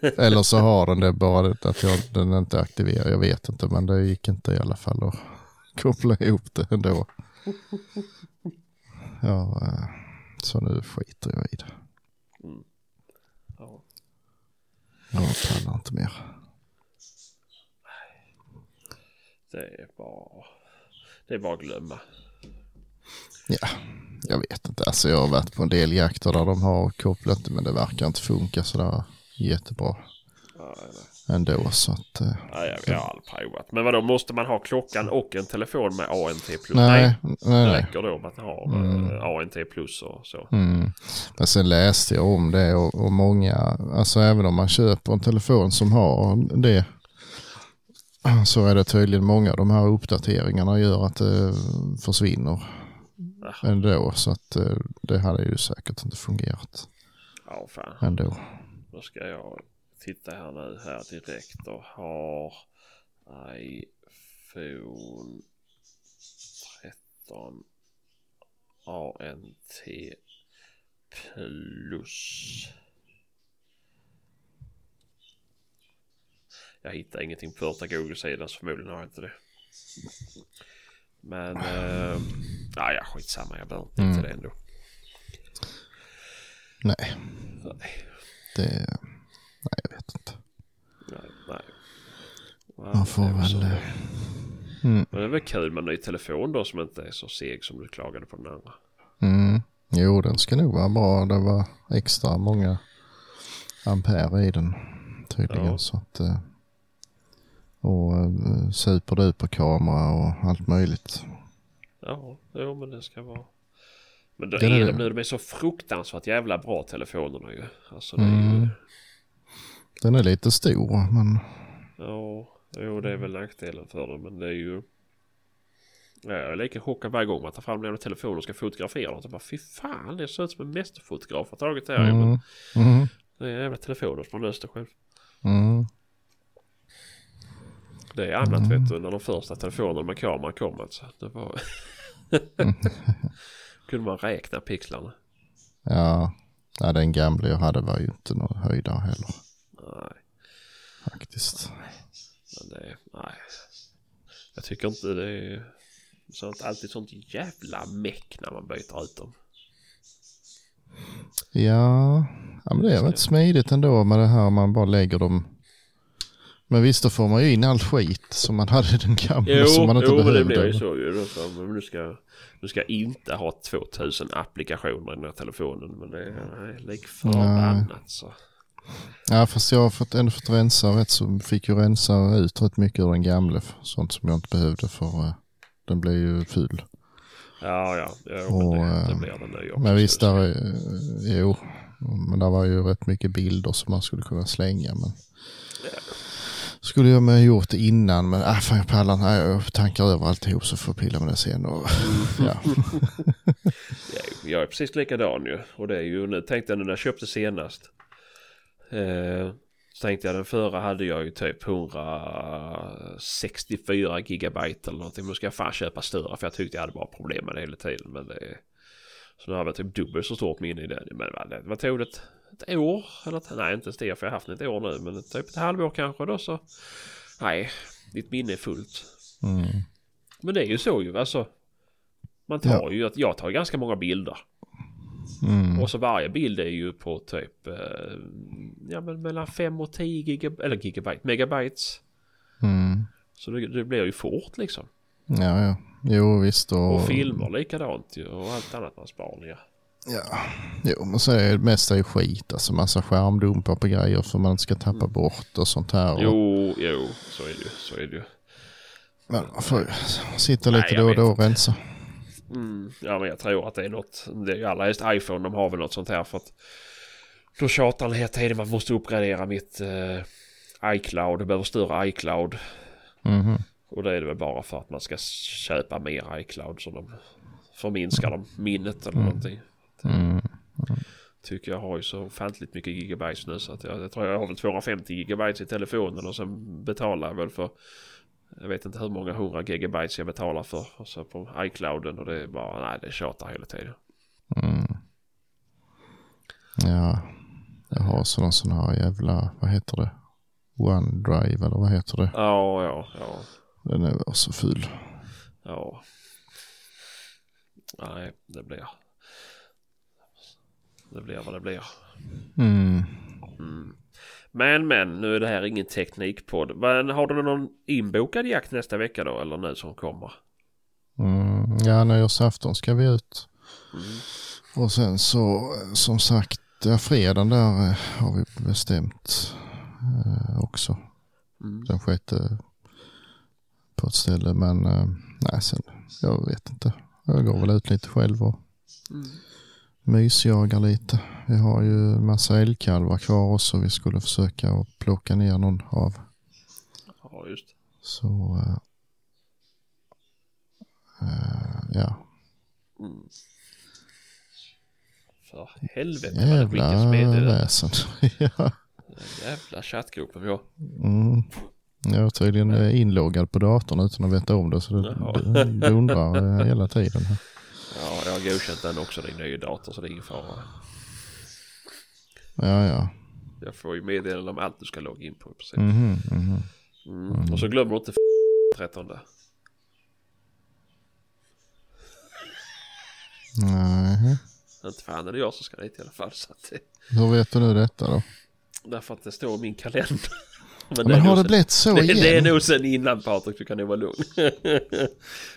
Eller så har den det bara att jag, den inte är aktiverad. Jag vet inte men det gick inte i alla fall att koppla ihop det ändå. Ja, eh, så nu skiter jag i det. Mm. ja. Jag pallar inte mer. Det är bara... Det är bara att glömma. Ja, jag vet inte. Alltså jag har varit på en del jakter där de har kopplat men det verkar inte funka sådär jättebra. Ja, ändå så att... Eh, Ja, jag, jag har aldrig provat. Men vadå, måste man ha klockan och en telefon med ANT plus? nej, nej, Det räcker då med att ha eh, ANT plus och så. Mm. Men sen läste jag om det och, och många, alltså även om man köper en telefon som har det så är det tydligen många av de här uppdateringarna gör att det försvinner Jaha. ändå. Så att eh, det hade ju säkert inte fungerat Ja, fan. ändå. Då ska jag titta här nu här direkt och har iPhone 13 ANT plus. Jag hittar ingenting på första Google-sidan så förmodligen har jag inte det. Men eh, ja, ja, skitsamma. Jag behöver inte Mm. det ändå. Nej, Nej, det, nej jag vet inte. nej. nej. Man får det är så. väl... eh, Mm, Men det är väl kul med en ny telefon då som inte är så seg som du klagade på den andra. mm. Jo, den ska nog vara bra. Det var extra många ampere i den tydligen. Ja. Så att, eh, och eh, superduper kamera och allt möjligt. Ja, jo men det ska vara. Men då Den är är det. de nu, de är så fruktansvärt jävla bra telefonerna ju. Alltså det är ju, Mm. Den är lite stor men ja, jo det är väl nackdelen för dem men det är ju. Ja, jag är lika chockad varje gång man tar fram den telefonen och ska fotografera något. Jag bara fy fan det ser ut som en mästerfotograf har tagit det här. ju, Men mm, mm, det är jävla telefoner som har löst det själv. mm, Det är annat Mm. vet du när de första telefonerna med kamera kom alltså. Det var... Kunde man räkna pixlarna. ja. ja, den gamla jag hade var ju inte någon höjdare heller Nej. faktiskt. Men det, nej. Jag tycker inte det är sånt, alltid sånt jävla meck när man byter ut dem. Ja, ja men det är rätt smidigt ändå med det här man bara lägger dem. Men visst då får man ju in all skit som man hade i den gamla som man inte jo men det behövde. blir ju så ju. Men nu ska, nu ska inte ha 2000 applikationer i den här telefonen. Men det är lik förbannat så. Ja fast jag har fått, ändå fått rensa rätt så fick ju rensa ut rätt mycket ur den gamla. Sånt som jag inte behövde för eh, den blev ju ful. Ja ja, ja Och, men det, det eh, blir den nu. Men visst, där, är, eh, jo. Men där var ju rätt mycket bilder som man skulle kunna slänga. Men skulle jag med gjort det innan, men äh, fan jag pallar inte. Jag tankar över alltihop så får jag pilla med det sen. Och, ja. Ja, jag är precis likadan ju. Och det är ju, nu tänkte jag nu när jag köpte senast. Eh, så tänkte jag den förra hade jag ju typ 164 gigabyte eller någonting. Men nu ska jag fan köpa större för jag tyckte jag hade bara problem med det hela tiden. Men det. Så nu har jag typ dubbelt så stort minne i den. Men vad, tog det? Ett, ett år? Eller ett, nej inte ens det för jag har haft ett år nu. Men typ ett halvår kanske då så. Nej, ditt minne är fullt. Mm. Men det är ju så ju. Alltså. Man tar ju att jag tar ganska många bilder. Mm. Och så varje bild är ju på typ eh, ja, men mellan 5 och 10 gigab eller gigabyte, megabytes. Mm. Så det, det blir ju fort liksom. Ja, ja. Jo, visst. Och, Och filmer likadant ju och allt annat man sparar ner. Ja. Jo, men så är det mesta är skit. Alltså massa skärmdumpar på grejer för man inte ska tappa bort och sånt här. Och, Jo, jo, så är det ju. Så är det ju. Men man får ju sitta Nej, lite jag då och då och rensa. Mm, ja, men jag tror att det är något. Det är ju alla just iPhone, de har väl något sånt här för att då tjatar han hela tiden man måste uppgradera mitt eh, iCloud. Jag behöver större iCloud. Mhm. Och det är det väl bara för att man ska köpa mer iCloud så de förminskar de minnet eller någonting. Mm. Tycker jag har ju så ofantligt mycket gigabytes nu så att jag, jag tror jag har väl 250 gigabytes i telefonen och sen betalar jag väl för jag vet inte hur många hundra gigabytes jag betalar för och så på iClouden och det är bara nej det tjatar hela tiden. Mm. Ja, jag har sådana sån här jävla, vad heter det? OneDrive eller vad heter det? Ja, ja, ja, Den är så ful. ja. Nej, det blir. Det blir vad det blir. Mm. Mm. Men men nu är det här ingen teknikpodd. Men har du någon inbokad jakt nästa vecka då eller nu som kommer? Mm. Ja, nyårsafton ska vi ut. Mm. Och sen så, som sagt, ja, fredagen där eh, har vi bestämt eh, också. Mm. Den sjätte på ett ställe. Men eh, nej, sen, jag vet inte. Jag går väl ut lite själv och Mm. mysjagar lite. Vi har ju massa älgkalvar kvar också. Vi skulle försöka att plocka ner någon av. Ja, just. Så eh, ja, Mm. För helvete vad det skickas jävla meddelanden. väsen. ja. Jävla chattgruppen vi har. Mm. Jag är tydligen eh, inloggad på datorn utan att veta om det så det Jaha. dundrar eh, hela tiden. Ja, jag har godkänt den också, din nya dator, så det är ingen fara. Ja, ja. Jag får ju meddelanden om allt du ska logga in på i princip. Mhm, mhm. Mm. Och så glömmer du inte 13. Nej. Inte fan är det jag som ska dit i alla fall. Så att det, Hur vet du nu detta då? därför att det står i min kalender. Men, är har nog det sen- blivit så det, igen? det är nog sen innan Patrik, du kan nog vara lugn.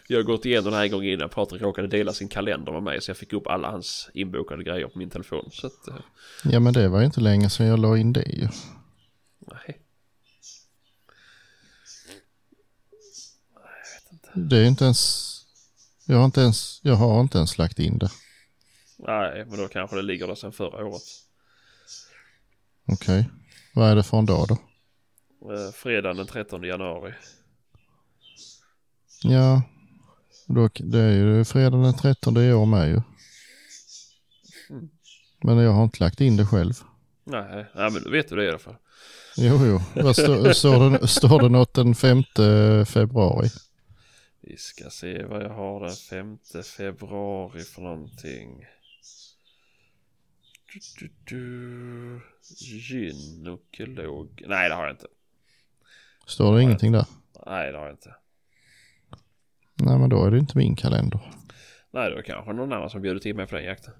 jag har gått igenom den här gången innan Patrik råkade dela sin kalender med mig så jag fick upp alla hans inbokade grejer på min telefon. Så att, eh, Ja men det var ju inte länge sedan jag la in det ju. nej. Det är inte ens... Jag har inte ens, jag har inte ens lagt in det. Nej, men då kanske det ligger där sedan förra året. Okej. Vad är det för en dag då? Eh, fredagen den 13 januari. Ja, då, det är ju fredag den 13 i år med ju. Mm. Men jag har inte lagt in det själv. Nej, nej men då vet du det i alla fall. Jo, jo. Vad står, står, det, står det något den 5 februari? Vi ska se vad jag har den 5 februari för någonting. Du, du, du. Gynekolog. Nej det har jag inte. Står det ingenting där? Nej det har jag inte. Nej, men då är det inte min kalender. Nej det var kanske någon annan som bjöd in mig på den jakten.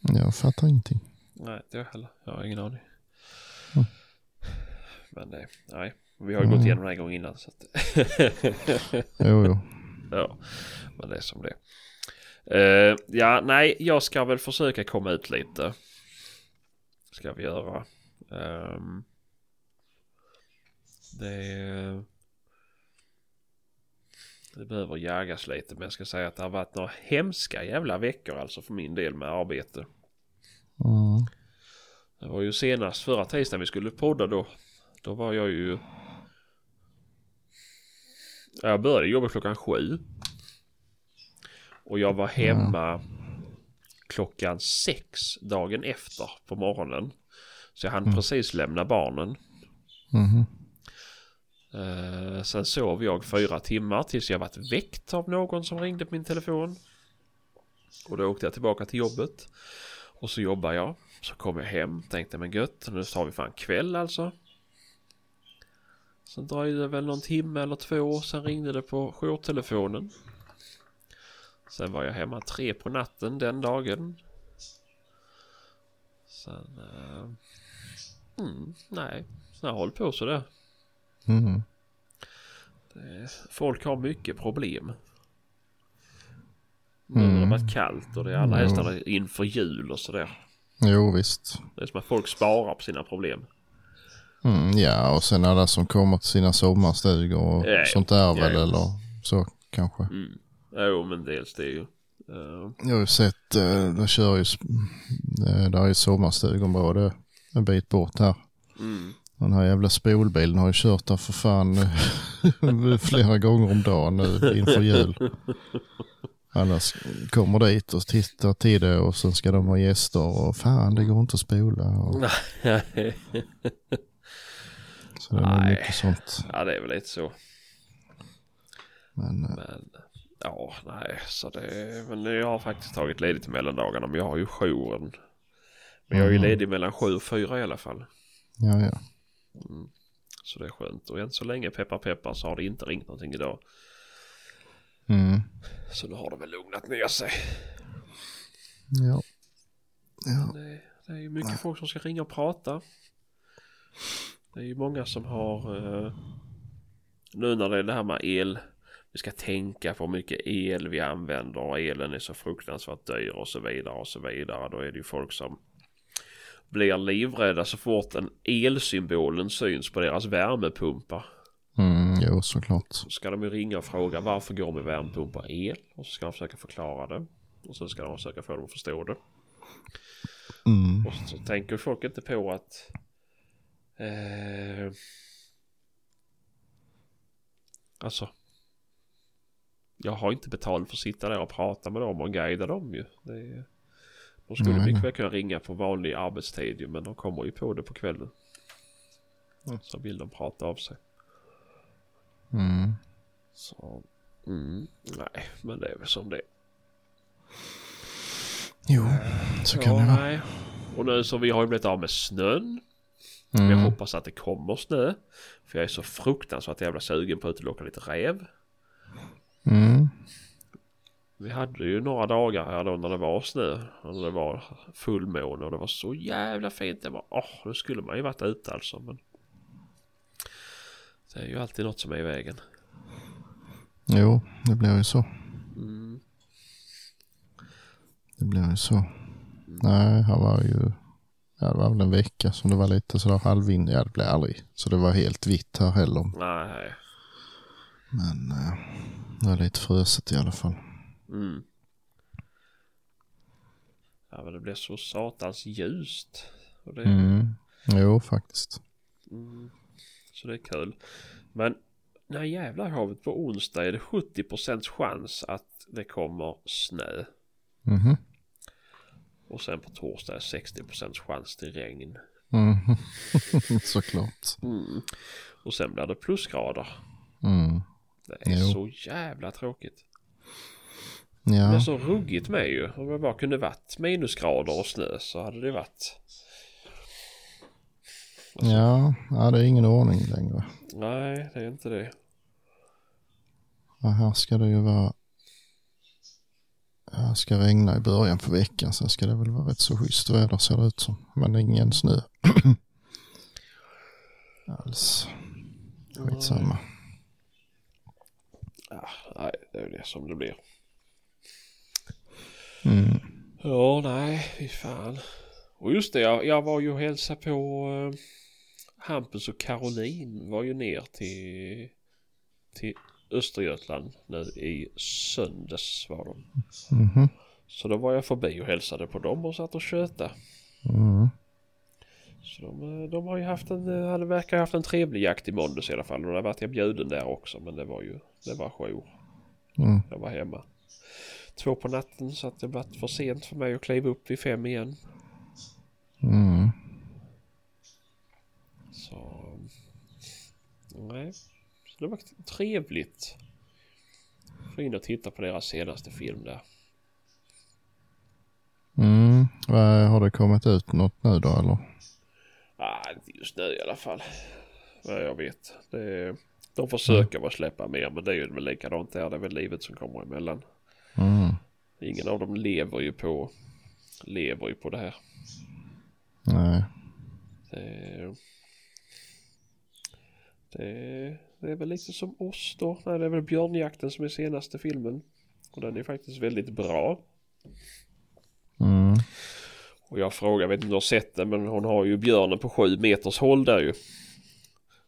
Jag fattar ingenting. Nej inte jag heller. Jag har ingen aning. Mm. Men nej, nej. Vi har ju gått Mm. igenom den här gången innan så att... Jo, jo. Ja, men det är som det är. Ja, nej, jag ska väl försöka komma ut lite. Ska vi göra. Ehm, det... Det behöver jagas lite men jag ska säga att det har varit några hemska jävla veckor alltså för min del med arbete. Mm. Det var ju senast förra tisdagen vi skulle podda då. Då var jag ju... Jag började jobba klockan sju. Och jag var hemma klockan sex dagen efter på morgonen. Så jag hann Mm. precis lämna barnen. Mhm. Uh, sen sov jag fyra timmar tills jag varit väckt av någon som ringde på min telefon. Och då åkte jag tillbaka till jobbet. Och så jobbar jag. Så kom jag hem, tänkte men gött, nu tar vi fan kväll alltså. Sen dröjde det väl någon timme eller två, sen ringde det på jourtelefonen. Sen var jag hemma tre på natten den dagen. Sen... Uh, mm, nej, sen har jag hållit på sådär. Det, folk har mycket problem. Nu har det Mm. varit kallt och det är alla hästar inför jul och sådär. Jo, visst. Det är som att folk sparar på sina problem. Mm, ja, och sen alla som kommer till sina sommarstugor och Ja, sånt där ja, väl, ja. eller så kanske. Mm. Jo men dels det är ju. eh, Jag har ju sett, uh, de kör ju, eh, där är ju sommarstugområde en bit bort här. mm. Den här jävla spolbilen har ju kört där för fan eh, flera gånger om dagen nu inför jul. Alla s- kommer dit och tittar till det och sen ska de ha gäster och fan det går inte att spola. Och, så det är Nej. mycket sånt. ja det är väl lite så. Men eh, Men ja nej så det. Men jag har faktiskt tagit ledigt mellan dagarna men jag har ju jouren. Men jag är ju ledig mellan sju och fyra i alla fall. ja, ja. Mm. Så det är skönt och än så länge peppar peppar så har det inte ringt någonting idag. Mm. Så nu har det väl lugnat ner sig. Ja. Ja. Det, det är ju mycket folk som ska ringa och prata. Det är ju många som har eh, nu när det är det här med el. Vi ska tänka på hur mycket el vi använder och elen är så fruktansvärt dyr och så vidare och så vidare. Då är det ju folk som blir livrädda så fort en elsymbolen syns på deras värmepumpar. Mm, jo, såklart. Så ska de ju ringa och fråga varför går min värmepumpa el? Och så ska de försöka förklara det. Och så ska de försöka få dem att förstå det. Mm. Och så tänker folk inte på att eh, Alltså Jag har inte betalt för att sitta där och prata med dem och guida dem ju. Det är, de skulle Nej, mycket väl kunna ringa på vanlig arbetstid men de kommer ju på det på kvällen. Mm. Så vill de prata av sig. Mm. Så mm, nej, men det är väl som det. Jo, så kan det vara. Och nu så vi har ju blivit av med snön. Jag Mm. hoppas att det kommer snö. För jag är så fruktansvärt jävla sugen på att utlocka lite räv. Mm. Vi hade ju några dagar här då när det var snö. När det var fullmåne och det var så jävla fint. Det var, åh, nu skulle man ju varit ute alltså. Men det är ju alltid något som är i vägen. Jo, det blir ju så. Mm. Det blir ju så. Nej, här var ju... Ja, det var väl en vecka som det var lite sådär halvvind. Ja, det blev aldrig så det var helt vitt här heller. Nej. Men eh, det var lite fruset i alla fall. Mm. Ja men det blir så satans ljust. Och det, Mm. Jo, faktiskt. Mm. Så det är kul. Men när jävla havet på onsdag är det 70% chans att det kommer snö. Mhm. Och sen på torsdag är det 60% chans till regn. Mhm. Såklart. Mm. Och sen blir det plusgrader. Mm. Det är Jo. så jävla tråkigt. Ja, så ruggigt med ju. Om det bara kunde varit minusgrader och snö så hade det varit. ja, ja, det är ingen ordning längre. Nej, det är inte det. Ja, här ska det ju vara... Här ska regna i början på veckan. Sen ska det väl vara rätt så schysst väder ser det ut som. Men ingen snö. Alls. Skitsamma. Ja, nej, det är det som det blir. Mm. Ja, nej, fy fan. Och just det, jag, jag var ju och hälsade på eh, Hampus och Caroline var ju ner till, till Östergötland nu i söndags var de. Mhm. Så då var jag förbi och hälsade på dem och satt och tjötade. Mm. Så de, eh, de har ju haft en, eh, hade verkar ha haft en trevlig jakt i måndags i alla fall. Och där vart jag bjuden där också men det var ju, det var jour. Mm. Jag var hemma. Två på natten så att det blev för sent för mig att kliva upp vid fem igen. Mm. Så... Nej. Så det var trevligt. Få in och titta på deras senaste film där. Mm. Har det kommit ut något nu då eller? Ah, inte just nu i alla fall. Vad jag vet. Det är, de försöker väl släppa mer men det är ju väl likadant där. Det är väl livet som kommer emellan. Mm. Ingen av dem lever ju på lever ju på det här. Nej. Det, det, det är väl lite som oss då. Nej, det är väl Björnjakten som är senaste filmen. Och den är faktiskt väldigt bra. Mm. Och jag frågar, jag vet inte om du har sett den, men hon har ju björnen på sju meters håll där ju.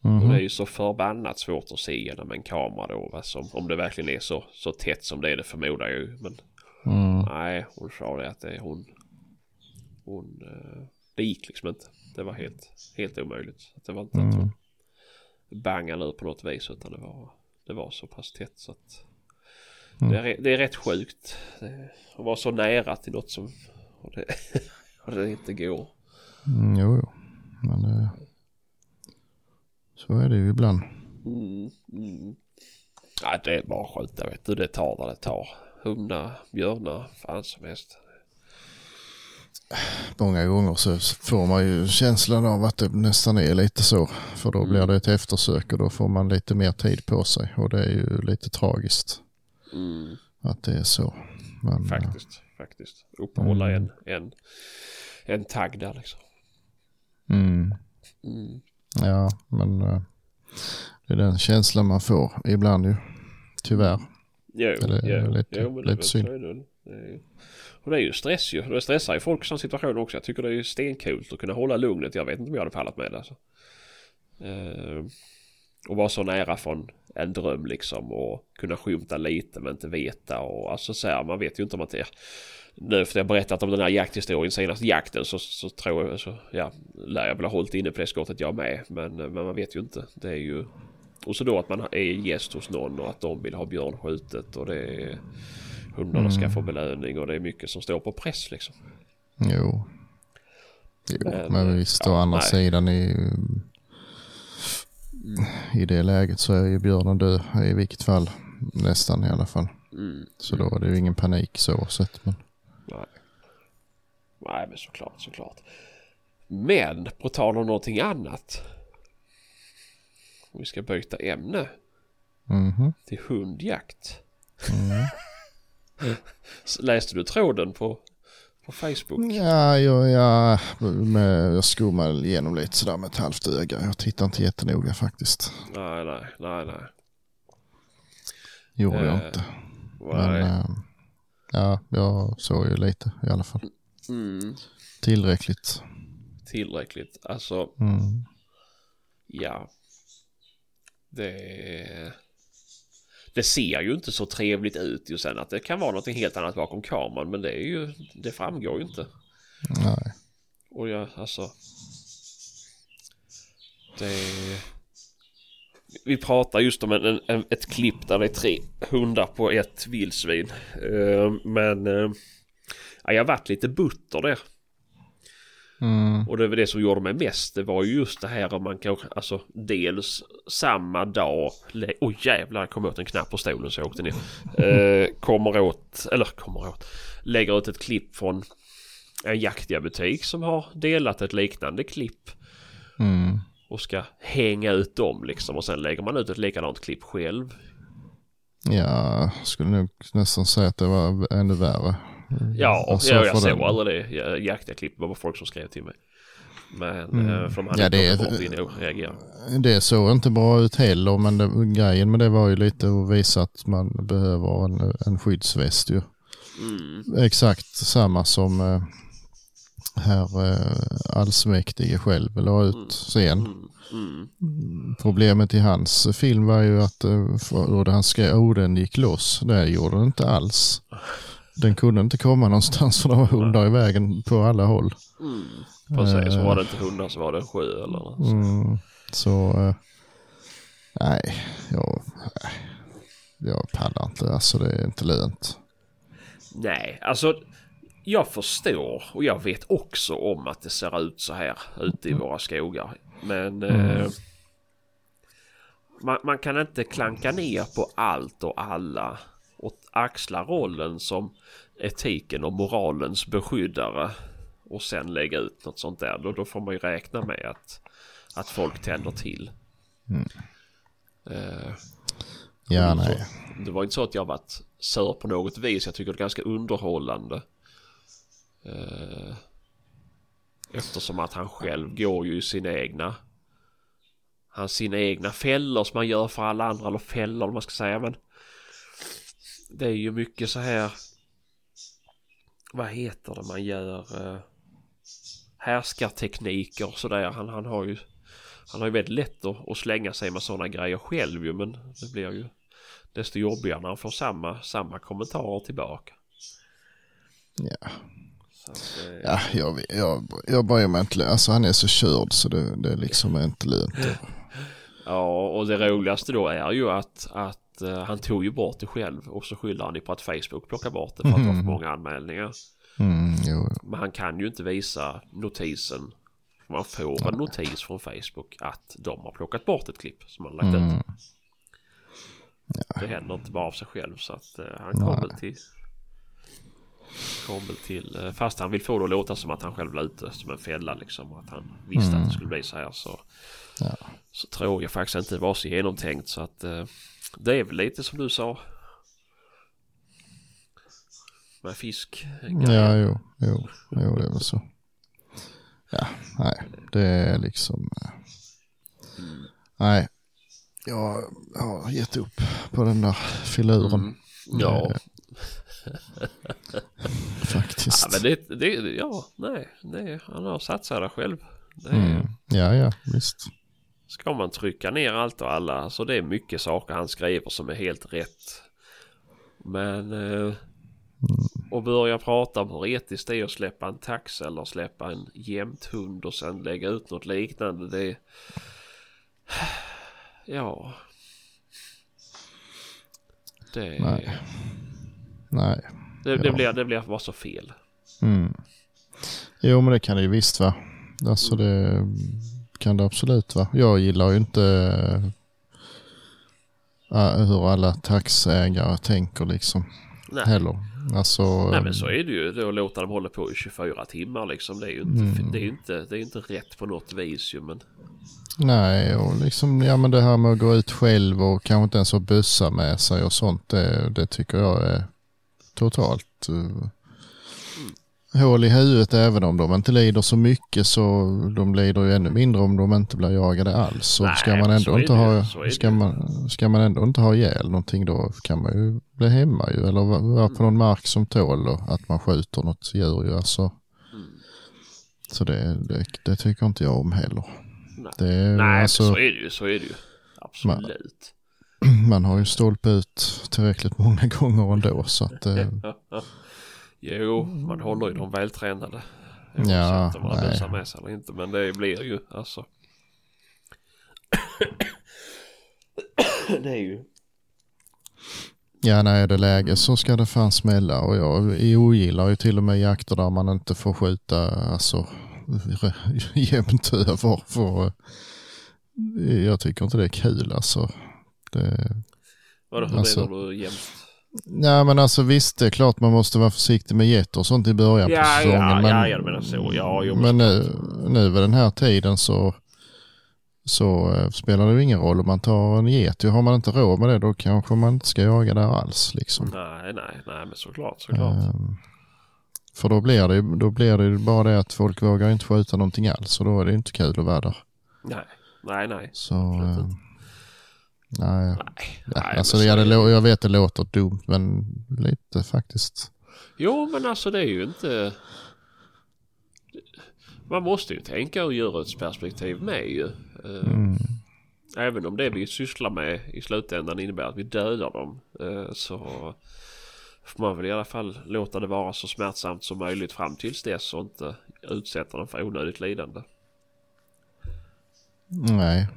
Och Mhm. det är ju så förbannat svårt att se genom en kamera då. Som, om det verkligen är så, så tätt som det är, det förmodar jag ju. Men Mm. nej, hon sa det att det hon. Hon, eh, det gick liksom inte. Det var helt, helt omöjligt. Att det var inte att Mm. hon bangade ur på något vis utan det var, det var så pass tätt så att Mm. det, är, det är rätt sjukt. Att vara så nära till något som och det, och det inte går. Mm, jo, jo. Men det... Så är det ju ibland. Mm, mm. Nej, det är bara att skjuta vet du. Det tar vad det tar. Hundar, björnar, fan som helst. Många gånger så får man ju känslan av att det nästan är lite så. För då blir det ett eftersök och då får man lite mer tid på sig. Och det är ju lite tragiskt Mm, att det är så. Men, eh, faktiskt, faktiskt. Uppehålla Mm. en, en, en tagg där liksom. Mm, Mm. Ja, men eh, det är den känslan man får ibland ju. Tyvärr. Jo, Eller jo, lite- jo, men det lite väl synd. det. Det och det är ju stress ju. Det stressar ju folk i sån situation också. Jag tycker det är ju stenkult att kunna hålla lugnet. Jag vet inte om jag hade pallat med det. Alltså. Uh, och vara så nära från en dröm liksom och kunna skymta lite men inte veta och alltså så här, man vet ju inte om att det är nu efter jag berättat om den här jakthistorien senaste jakten så, så tror jag så ja lär jag väl ha hållit inne på det skottet jag med men, men man vet ju inte det är ju och så då att man är gäst hos någon och att de vill ha björn skjutet och det är hundarna mm. ska få belöning och det är mycket som står på press liksom. Jo. jo men, men visst å andra nej. sidan i i det läget så är ju björnen död i vilket fall. Nästan i alla fall. Mm. Så då är det ju ingen panik så sett. Men... Nej. Nej men såklart, såklart. Men på tal om någonting annat. Vi ska byta ämne. Mm -hmm. Till hundjakt. Mm. Läste du tråden på på Facebook? Ja, jag, jag, jag skummade igenom lite sådär med ett halvt öga. Jag tittar inte jättenoga faktiskt. Nej, nej, nej, nej. Gjorde eh, jag inte. Men äh, ja, jag såg ju lite i alla fall. Mm. Tillräckligt. Tillräckligt, alltså. Mm. Ja. Det det ser ju inte så trevligt ut ju sen att det kan vara något helt annat bakom kameran men det är ju det framgår ju inte. Nej. Och jag alltså. Det. Vi pratar just om en, en, ett klipp där det är tre hundar på ett vildsvin. Uh, men uh, ja, jag varit lite butter där. Mm. Och det var det som gjorde mig mest. Det var ju just det här om man kan, alltså dels samma dag. Oj oh, jävlar, jag kom åt en knapp på stolen så jag åkte ner. Eh, kommer åt, eller kommer åt, lägger ut ett klipp från en jaktbutik som har delat ett liknande klipp. Mm. Och ska hänga ut dem liksom och sen lägger man ut ett likadant klipp själv. Ja, skulle nog nästan säga att det var ännu värre. Ja, och jag, jag såg aldrig det jaktaklipp. Det var folk som skrev till mig. Men mm. Eh, för de hade ja, det, inte fått in och reagera. Det såg inte bra ut heller men det, grejen med det var ju lite att visa att man behöver en, en skyddsväst ju. Mm. Exakt samma som eh, herr eh, allsmäktige själv la ut mm. sen. Mm. Mm. Problemet i hans film var ju att eh, han skrev orden gick loss. Det gjorde den inte alls. Den kunde inte komma någonstans för det var hundar i vägen på alla håll. Mm. Precis, så var det inte hundar så var det en sjö eller något. Mm. Så, äh, nej, jag, jag pallar inte. Alltså det är inte lönt. Nej, alltså jag förstår och jag vet också om att det ser ut så här ute i mm. våra skogar. Men mm. eh, man, man, kan inte klanka ner på allt och alla och axla rollen som etiken och moralens beskyddare och sen lägga ut något sånt där. Då, då får man ju räkna med att, att folk tänder till. Mm. Uh, ja, nej. det var inte så att jag varit sur på något vis. Jag tycker det är ganska underhållande. Eh, eftersom att han själv går ju i sina egna hans sina egna fällor som man gör för alla andra eller fällor om man ska säga men det är ju mycket så här vad heter det man gör eh, härskartekniker och sådär. Han, han har ju han har ju väldigt lätt att, att slänga sig med sådana grejer själv ju men det blir ju desto jobbigare när han får samma, samma kommentarer tillbaka. Ja. Eh, ja, jag, jag, jag bryr mig inte. Alltså han är så körd så det, det liksom är inte lönt. ja, och det roligaste då är ju att, att uh, han tog ju bort det själv och så skyller han ju på att Facebook plockar bort det för att det var för mm. många anmälningar. Mm, Men han kan ju inte visa notisen. Man får en notis från Facebook att de har plockat bort ett klipp som han lagt mm. ut. Ja. Det händer inte bara av sig själv så att uh, han kommer till kommer till, uh, fast han vill få det att låta som att han själv var ute som en fälla liksom. Att han visste mm. att det skulle bli så här så. Ja. Så tror jag faktiskt inte det var så genomtänkt så att uh, det är väl lite som du sa. Med fisk. Ja, jo, jo, jo, det är väl så. Ja, nej, det är liksom. Mm. Nej, jag har gett upp på den där filuren. Mm. Ja. Faktiskt. Ja, men det, det, ja, nej, nej, han har satsat där själv. Det Mm. Ja, ja, visst. Ska man trycka ner allt och alla så det är mycket saker han skriver som är helt rätt. Men eh, och börja prata om hur etiskt det är att släppa en tax eller släppa en jämthund och sen lägga ut något liknande. Det Ja. Det, Nej. Nej. det, det, Ja. blir, det blir bara så fel. Mm. Jo, men det kan det ju visst vara. Alltså det kan det absolut vara. Jag gillar ju inte äh, hur alla taxägare tänker liksom Nej. heller. Alltså, Nej men så är det ju. Då låta dem hålla på i 24 timmar liksom. Det är ju inte, Mm. det är inte, det är inte rätt på något vis ju. Men Nej, och liksom, ja men det här med att gå ut själv och kanske inte ens ha bössa med sig och sånt, det, det tycker jag är totalt uh, hål i huvudet även om de inte lider så mycket så de lider ju ännu mindre om de inte blir jagade alls. Så Nej, ska man ändå inte ha, så är det ska ju. man, ska man ändå inte ha ihjäl någonting då kan man ju bli hemma ju eller va- vara på någon mark som tål att man skjuter något djur ju alltså. Mm. Så det, det, det tycker inte jag om heller. Nej. Det Nej alltså, så är det ju. Så är det ju. Absolut. man har ju stolpat ut tillräckligt många gånger ändå så att eh, jo, man håller ju de vältränade. Ja, om man har nej. med sig eller inte. Men det blir ju alltså. det är ju. ja nej är det läge så ska det fan smälla och jag ogillar ju till och med jakter där man inte får skjuta alltså jämnt över för eh, jag tycker inte det är kul alltså. Det, Vadå hur Alltså- menar du jämt? nej men alltså visst det är klart man måste vara försiktig med getter och sånt i början på Ja, säsongen. ja, men, ja, jag menar så. Ja, jo, men nu, nu vid den här tiden så, så eh, spelar det ju ingen roll om man tar en get. Har man inte råd med det då kanske man inte ska jaga där alls. Liksom. Nej, nej, nej, men såklart, såklart. Ehm, för då blir, det, då blir det bara det att folk vågar inte skjuta någonting alls och då är det inte kul att vara där. Nej, nej, nej. Så. Nej, Nej, nej, alltså det, jag vet det låter dumt men lite faktiskt. Jo, men alltså det är ju inte... Man måste ju tänka ur djurets perspektiv med ju. Eh, Mm. Även om det vi sysslar med i slutändan innebär att vi dödar dem. eh, Så får man väl i alla fall låta det vara så smärtsamt som möjligt fram tills dess och inte utsätta dem för onödigt lidande. Nej,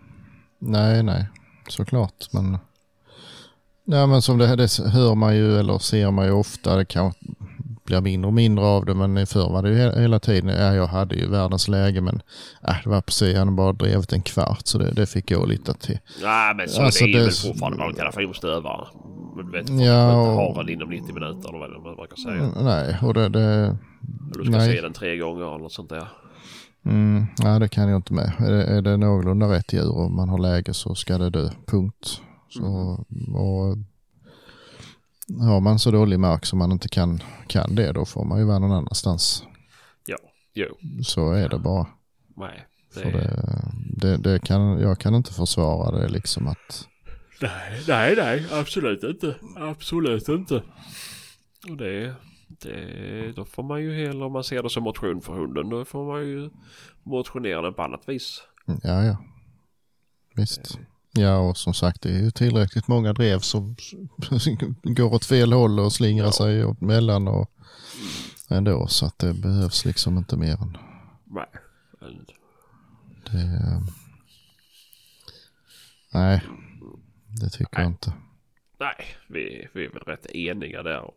nej, nej, såklart. Men, nej, men som det, det hör man ju eller ser man ju ofta. Det kan blir mindre och mindre av det, men förr var det ju he- hela tiden. Ja, jag hade ju världens läge, men äh, det var precis, han bara drevit en kvart, så det, det fick jag lite till. Nej men så Alltså, det är det- väl fortfarande bara en telefonstövare. Men Du vet, Ja, får inte och- ha den inom 90 minuter eller vad man brukar säga. Nej, och det, det Du ska nej. se den tre gånger eller något sånt där. Mm, nej, det kan jag inte med. Är det, är det någorlunda rätt djur och man har läge så ska det dö. Punkt. Så, och, har man så dålig mark som man inte kan, kan det, då får man ju vara någon annanstans. Ja, jo, Så är det bara. nej. Det är... det, det, det kan, jag kan inte försvara det liksom att... Nej, nej, nej, absolut inte. Absolut inte. Och det, det, då får man ju hellre, om man ser det som motion för hunden, då får man ju motionera den på annat vis. Ja, ja. Visst. Ja, och som sagt det är ju tillräckligt många drev som går åt fel håll och slingrar Ja. sig åt mellan och ändå. Så att det behövs liksom inte mer än Nej. Det. Nej, det tycker jag Nej. inte. nej, vi, vi är väl rätt eniga där.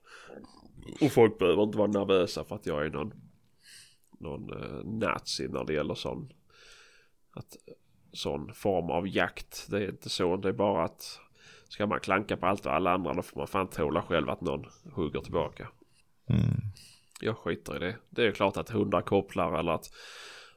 Och, folk behöver inte vara nervösa för att jag är någon, någon eh, nazi när det gäller sån, att, sån form av jakt. Det är inte så. Det är bara att ska man klanka på allt och alla andra då får man fan tåla själv att någon hugger tillbaka. Mm. Jag skiter i det. Det är klart att hundar kopplar eller att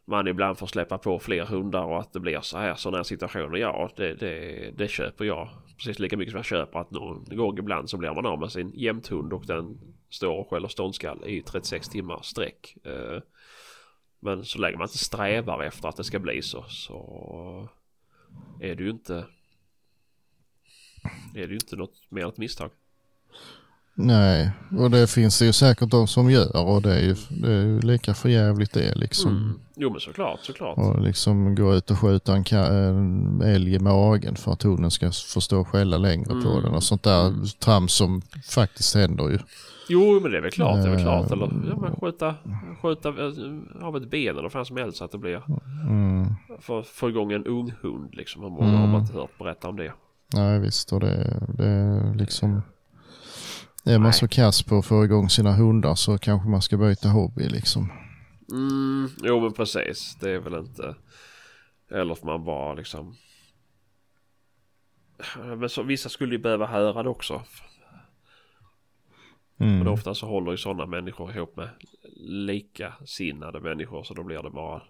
man ibland får släppa på fler hundar och att det blir så här sådana här situationer. Ja, det, det, det köper jag. Precis lika mycket som jag köper att någon gång ibland så blir man av med sin jämthund och den står och skäller ståndskall i 36 timmar sträck. Eh, Men så länge man inte strävar efter att det ska bli så så är det ju inte är det ju inte något mer ett misstag. Nej, och det finns det ju säkert de som gör och det är ju, det är ju lika förjävligt det liksom. Mm. Jo men såklart, såklart. Och liksom gå ut och skjuta en, en älg i magen för att hunden ska förstå skälla längre på Mm. den och sånt där trams som faktiskt händer ju. Jo men det är väl klart, det är väl klart. Eh. Eller ja, men skjuta, skjuta eh, av ett ben eller vad som helst så att det blir. Mm. För att få igång en ung hund liksom. Har man, Mm. har man inte hört berätta om det. Nej visst, och det, det är liksom... Är man Nej. så kass på att få igång sina hundar så kanske man ska byta hobby liksom. Mm, jo men precis. Det är väl inte... Eller får man bara liksom... Men så, vissa skulle ju behöva höra det också. Mm. Men ofta så håller ju sådana människor ihop med likasinnade människor. Så då blir det bara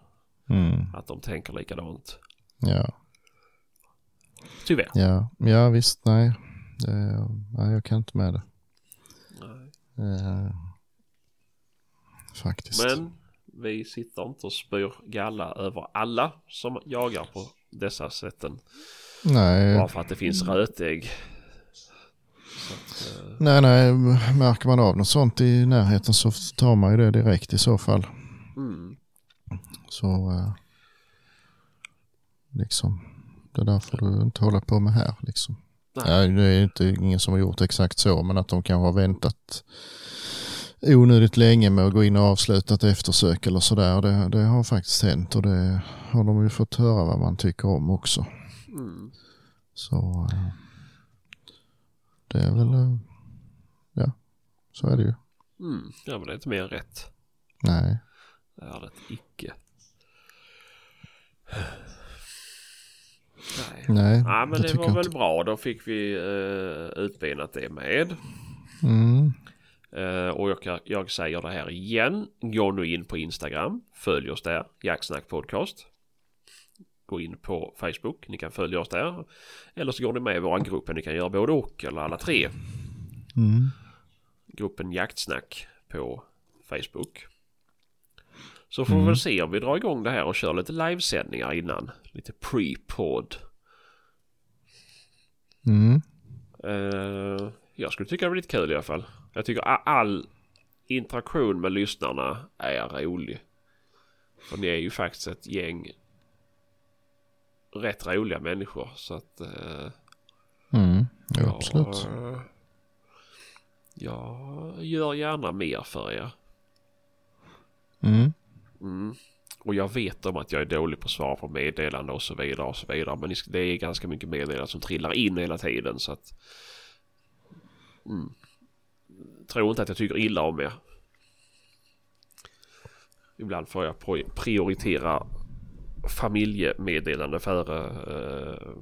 Mm. att de tänker likadant. Ja. Tyvärr. Ja. ja, visst, nej. Det, nej. Jag kan inte med det. Eh, faktiskt. Men vi sitter inte och spyr galla över alla som jagar på dessa sätten. nej. Bara för att det finns rötägg. Att, eh, nej, nej. Märker man av något sånt i närheten så tar man ju det direkt i så fall. mm. Så eh, liksom. Det där får du inte hålla på med här liksom. Nej. Nej, det är inte ingen som har gjort exakt så, men att de kanske har väntat onödigt länge med att gå in och avsluta ett eftersök eller sådär. Det, det har faktiskt hänt och det har de ju fått höra vad man tycker om också. Mm. Så eh, det är väl, eh, ja, så är det ju. Mm. Ja men det är inte mer än rätt. Nej, Det är det icke. Nej. nej, Ja men det var väl bra. Då fick vi uh, utbenat det med. Mm, Eh, och jag, jag säger det här igen. Gå nu in på Instagram. Följ oss där. Jacksnack podcast. Gå in på Facebook. Ni kan följa oss där. Eller så går ni med i våran grupp. Ni kan göra både och eller alla tre. mm, Gruppen Jaktsnack på Facebook. Så får vi Mm. väl se om vi drar igång det här och kör lite livesändningar innan. Lite pre-pod. mm, Eh, jag skulle tycka det var lite kul i alla fall. Jag tycker all interaktion med lyssnarna är rolig. För ni är ju faktiskt ett gäng rätt roliga människor. Så att... eh, mm. Jag, absolut. eh, jag gör gärna mer för er. Mm, Mm. Och jag vet om att jag är dålig på att svara på meddelanden och så vidare och så vidare. Men det är ganska mycket meddelanden som trillar in hela tiden så att... Mm. Tror inte att jag tycker illa om er. Ibland får jag prioritera familjemeddelande före uh,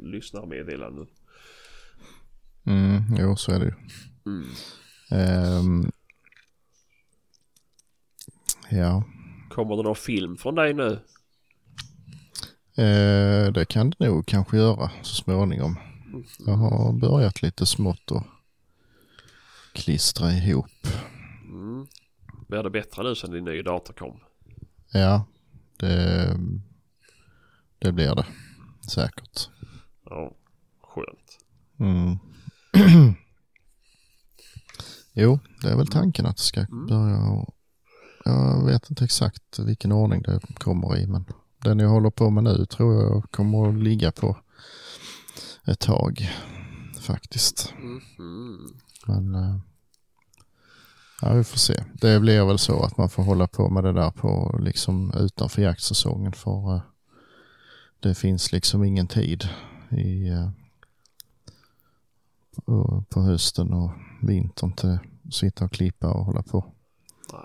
lyssnarmeddelanden. mm, jo, så är det ju. Mm. Ehm, ja, Kommer det någon film från dig nu? eh, det kan det nog kanske göra så småningom. Jag har börjat lite smått och klistra ihop. Mm. Blir det bättre nu sen din nya dator kom? Ja, det, det blir det säkert. Ja, skönt. Mm. jo, det är väl tanken att det ska börja. Och, jag vet inte exakt vilken ordning det kommer i, men den jag håller på med nu tror jag kommer att ligga på ett tag faktiskt. Mhm. Men eh, ja, vi får se. Det blir väl så att man får hålla på med det där på liksom utanför jaktsäsongen för eh, det finns liksom ingen tid i eh, på- på hösten och vintern till att sitta och klippa och hålla på. Nej.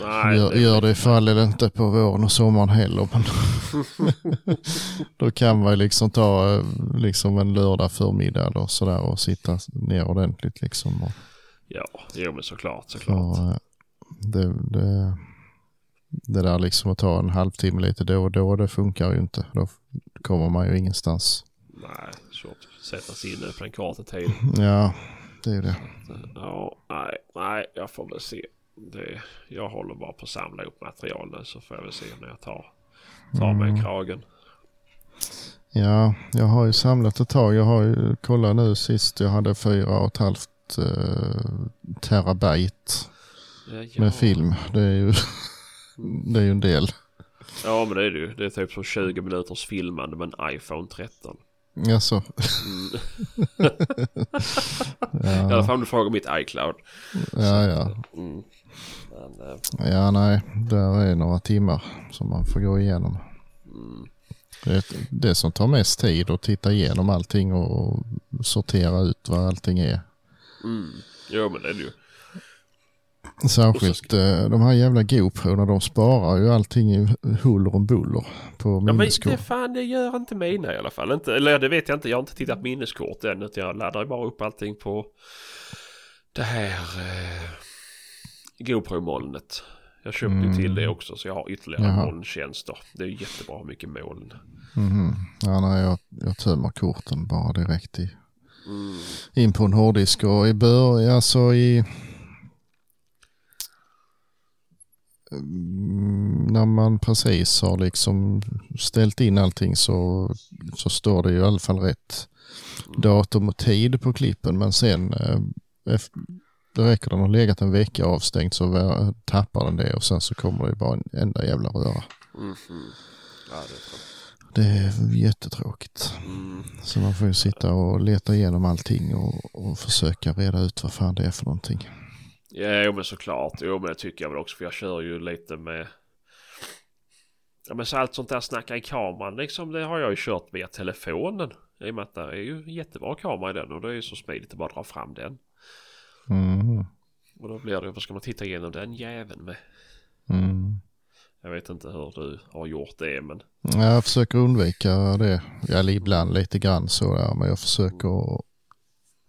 Nej, Gör, det- gör det ifall inte på våren och sommaren heller. Men då kan man liksom ta liksom en lördag förmiddag eller sådär och sitta ner ordentligt liksom. Och, Ja, jo men såklart, såklart. för, eh, det, det, det där liksom att ta en halvtimme lite då och då, det funkar ju inte. Då kommer man ju ingenstans. Nej, svårt att sätta sig in på den korta tiden. Ja, det är det. Ja, nej, nej, jag får väl se. Det, jag håller bara på att samla upp material nu så får jag väl se när jag tar, mig Mm. Ja, jag har ju samlat ett tag. Jag har ju kollat nu sist. Jag hade fyra och ett halvt eh, terabyte Ja, ja. med film. Det är ju, det är ju en del. Ja men det är det ju. Det är typ som 20 minuters filmande med en iPhone 13. Jaså? Mm. I alla Ja, fall om du frågar mitt iCloud. ja, ja. Mm. Men, eh, Ja, nej. Där är några timmar som man får gå igenom. mm. Det, det som tar mest tid att titta igenom allting och sortera ut vad allting är. Mm. Jo men det är det ju. Särskilt eh, de här jävla GoPro de sparar ju allting i huller om buller på Ja men minneskort. det fan det gör inte mina i alla fall. Inte, eller det vet jag inte. Jag har inte tittat minneskort än. Utan jag laddar ju bara upp allting på det här eh, GoPro-molnet. Jag köpte ju till det också så jag har ytterligare Mm. Jaha. molntjänster. Det är jättebra ha mycket moln. Mhm. Ja, nej, jag, jag tömmer korten bara direkt i, Mm. in på en hårddisk och i början, alltså i... Mm, När man precis har liksom ställt in allting så, så står det ju i alla fall rätt datum och tid på klippen men sen eh, efter, det räcker den har legat en vecka avstängt så tappar den det och sen så kommer det bara en enda jävla röra. Mhm. Ja det är. Det är jättetråkigt. Mm. Så man får ju sitta och leta igenom allting och, och försöka reda ut vad fan det är för någonting. Ja, jo men såklart. Jo men det tycker jag väl också för jag kör ju lite med Ja men så allt sånt där snacka i kameran liksom det har jag ju kört via telefonen. I och med att det är ju jättebra kamera i den och det är ju så smidigt att bara dra fram den. Mm. Och då blir det vad ska man titta igenom den jäveln med? Mm. Jag vet inte hur du har gjort det men Jag försöker undvika det. Ja, ibland lite grann så där, men jag försöker att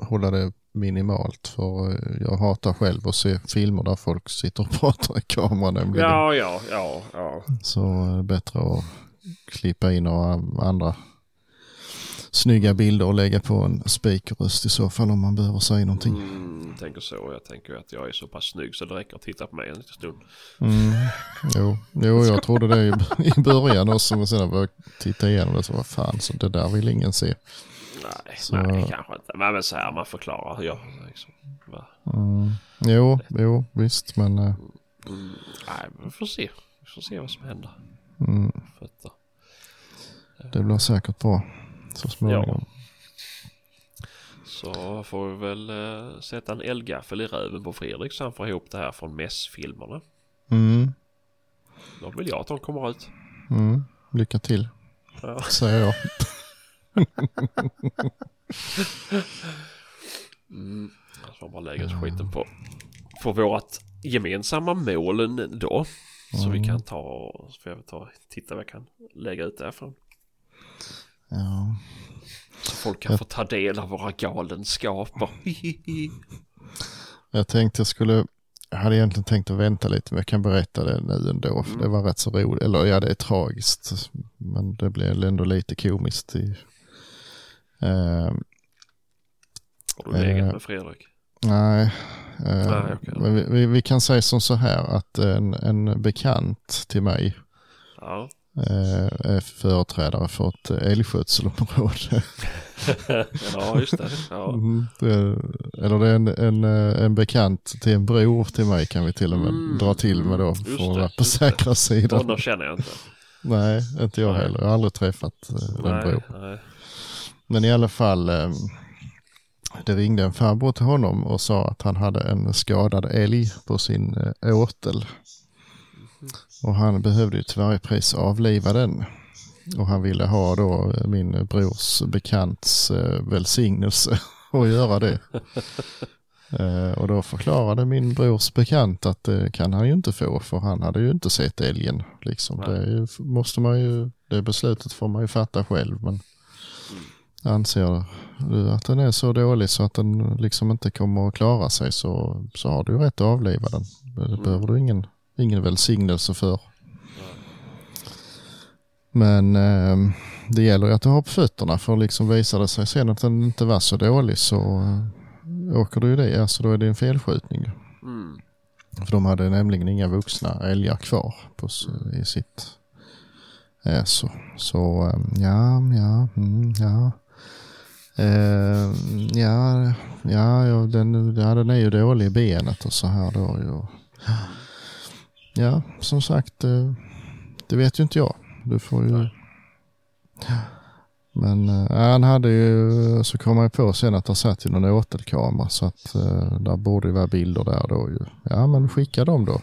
hålla det minimalt för jag hatar själv att se filmer där folk sitter och pratar i kameran nämligen. Ja, ja, ja, ja. Så är det bättre att klippa in några andra snygga bilder och lägga på en speakerröst i så fall om man behöver säga någonting. Mm, tänker så. Jag tänker att jag är så pass snygg så det räcker att titta på mig en liten stund. Mm. Jo, jo, jag trodde det i, början också men sen när jag titta igenom det så vad fan så det där vill ingen se. Nej, Så- nej kanske inte. Men, så här man förklarar jag liksom. Mm. Jo, jo, visst men eh, Mm, nej, men vi får se. Vi får se vad som händer. mm, det blir säkert bra så småningom. Så får vi väl eh, sätta en eldgaffel i röven på Fredrik så han får ihop det här från mässfilmerna. Mm, Då vill jag att de kommer ut. mm, lycka till Ja. säger jag. Mm. Så man lägga ut skiten på, på vårat gemensamma mål då. Så vi kan ta, så får jag ta, titta vad jag kan lägga ut därifrån. Ja. Så folk kan få ta del av våra galenskaper. Jag tänkte jag skulle, jag hade egentligen tänkt att vänta lite men jag kan berätta det nu ändå. För det var rätt så roligt, eller ja det är tragiskt. Men det blev ändå lite komiskt. I, eh, Har du legat Eh. med Fredrik? nej, eh, Nej, men vi, vi, vi kan säga som så här att en, en bekant till mig Ja. Eh, är företrädare för ett älgskötselområde. ja, just det. Ja. Mm, det, eller det är en, en, eh, en bekant till en bror till mig kan vi till och med Mm, dra till med då. just För att vara på säkra sidan. Honom känner jag inte. Nej, inte jag Nej. heller. Jag har aldrig träffat eh, den bror. nej. Men i alla fall, eh, det ringde en farbror till honom och sa att han hade en skadad älg på sin eh, åtel. Och han behövde ju till varje pris avliva den. Och han ville ha då min brors bekants eh, välsignelse att göra det. Eh, och då förklarade min brors bekant att det kan han ju inte få för han hade ju inte sett älgen. Liksom. Det ju, måste man ju, det beslutet får man ju fatta själv. Men anser du att den är så dålig så att den liksom inte kommer att klara sig så, så har du rätt att avliva den. Det behöver du ingen, ingen välsignelse för. Men eh, det gäller ju att du har på fötterna för liksom visar det sig sen att den inte var så dålig så eh, åker du ju det, alltså då är det en felskjutning. Mm. För de hade nämligen inga vuxna älgar kvar på, i sitt är så. Så eh, ja, ja, mm, ja. Eh, ja, ja, den, ja, den är ju dålig i benet och så här då. Ju. Ja, som sagt, eh, det vet ju inte jag. Du får ju... Men äh, han hade ju, så kom jag på sen att han satt i någon åtelkamera så att äh, där borde ju vara bilder där då ju. Ja men skicka dem då.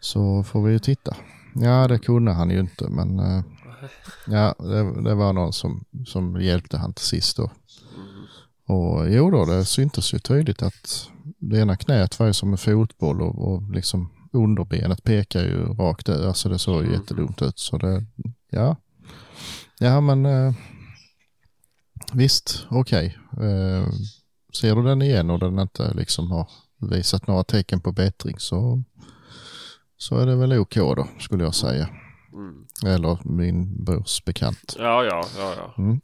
Så får vi ju titta. Ja det kunde han ju inte men äh, ja det, det, var någon som, som hjälpte han till sist då. Och jo då det syntes ju tydligt att det ena knät var ju som en fotboll och, och liksom underbenet pekar ju rakt ut. Alltså det såg ju jättedumt ut. Så det, ja. Ja men eh, visst, okej. Okay. Eh, ser du den igen och den inte liksom har visat några tecken på bättring så, så är det väl OK då skulle jag säga. Mm. Eller min brors bekant. Ja, ja, ja, ja. Mm.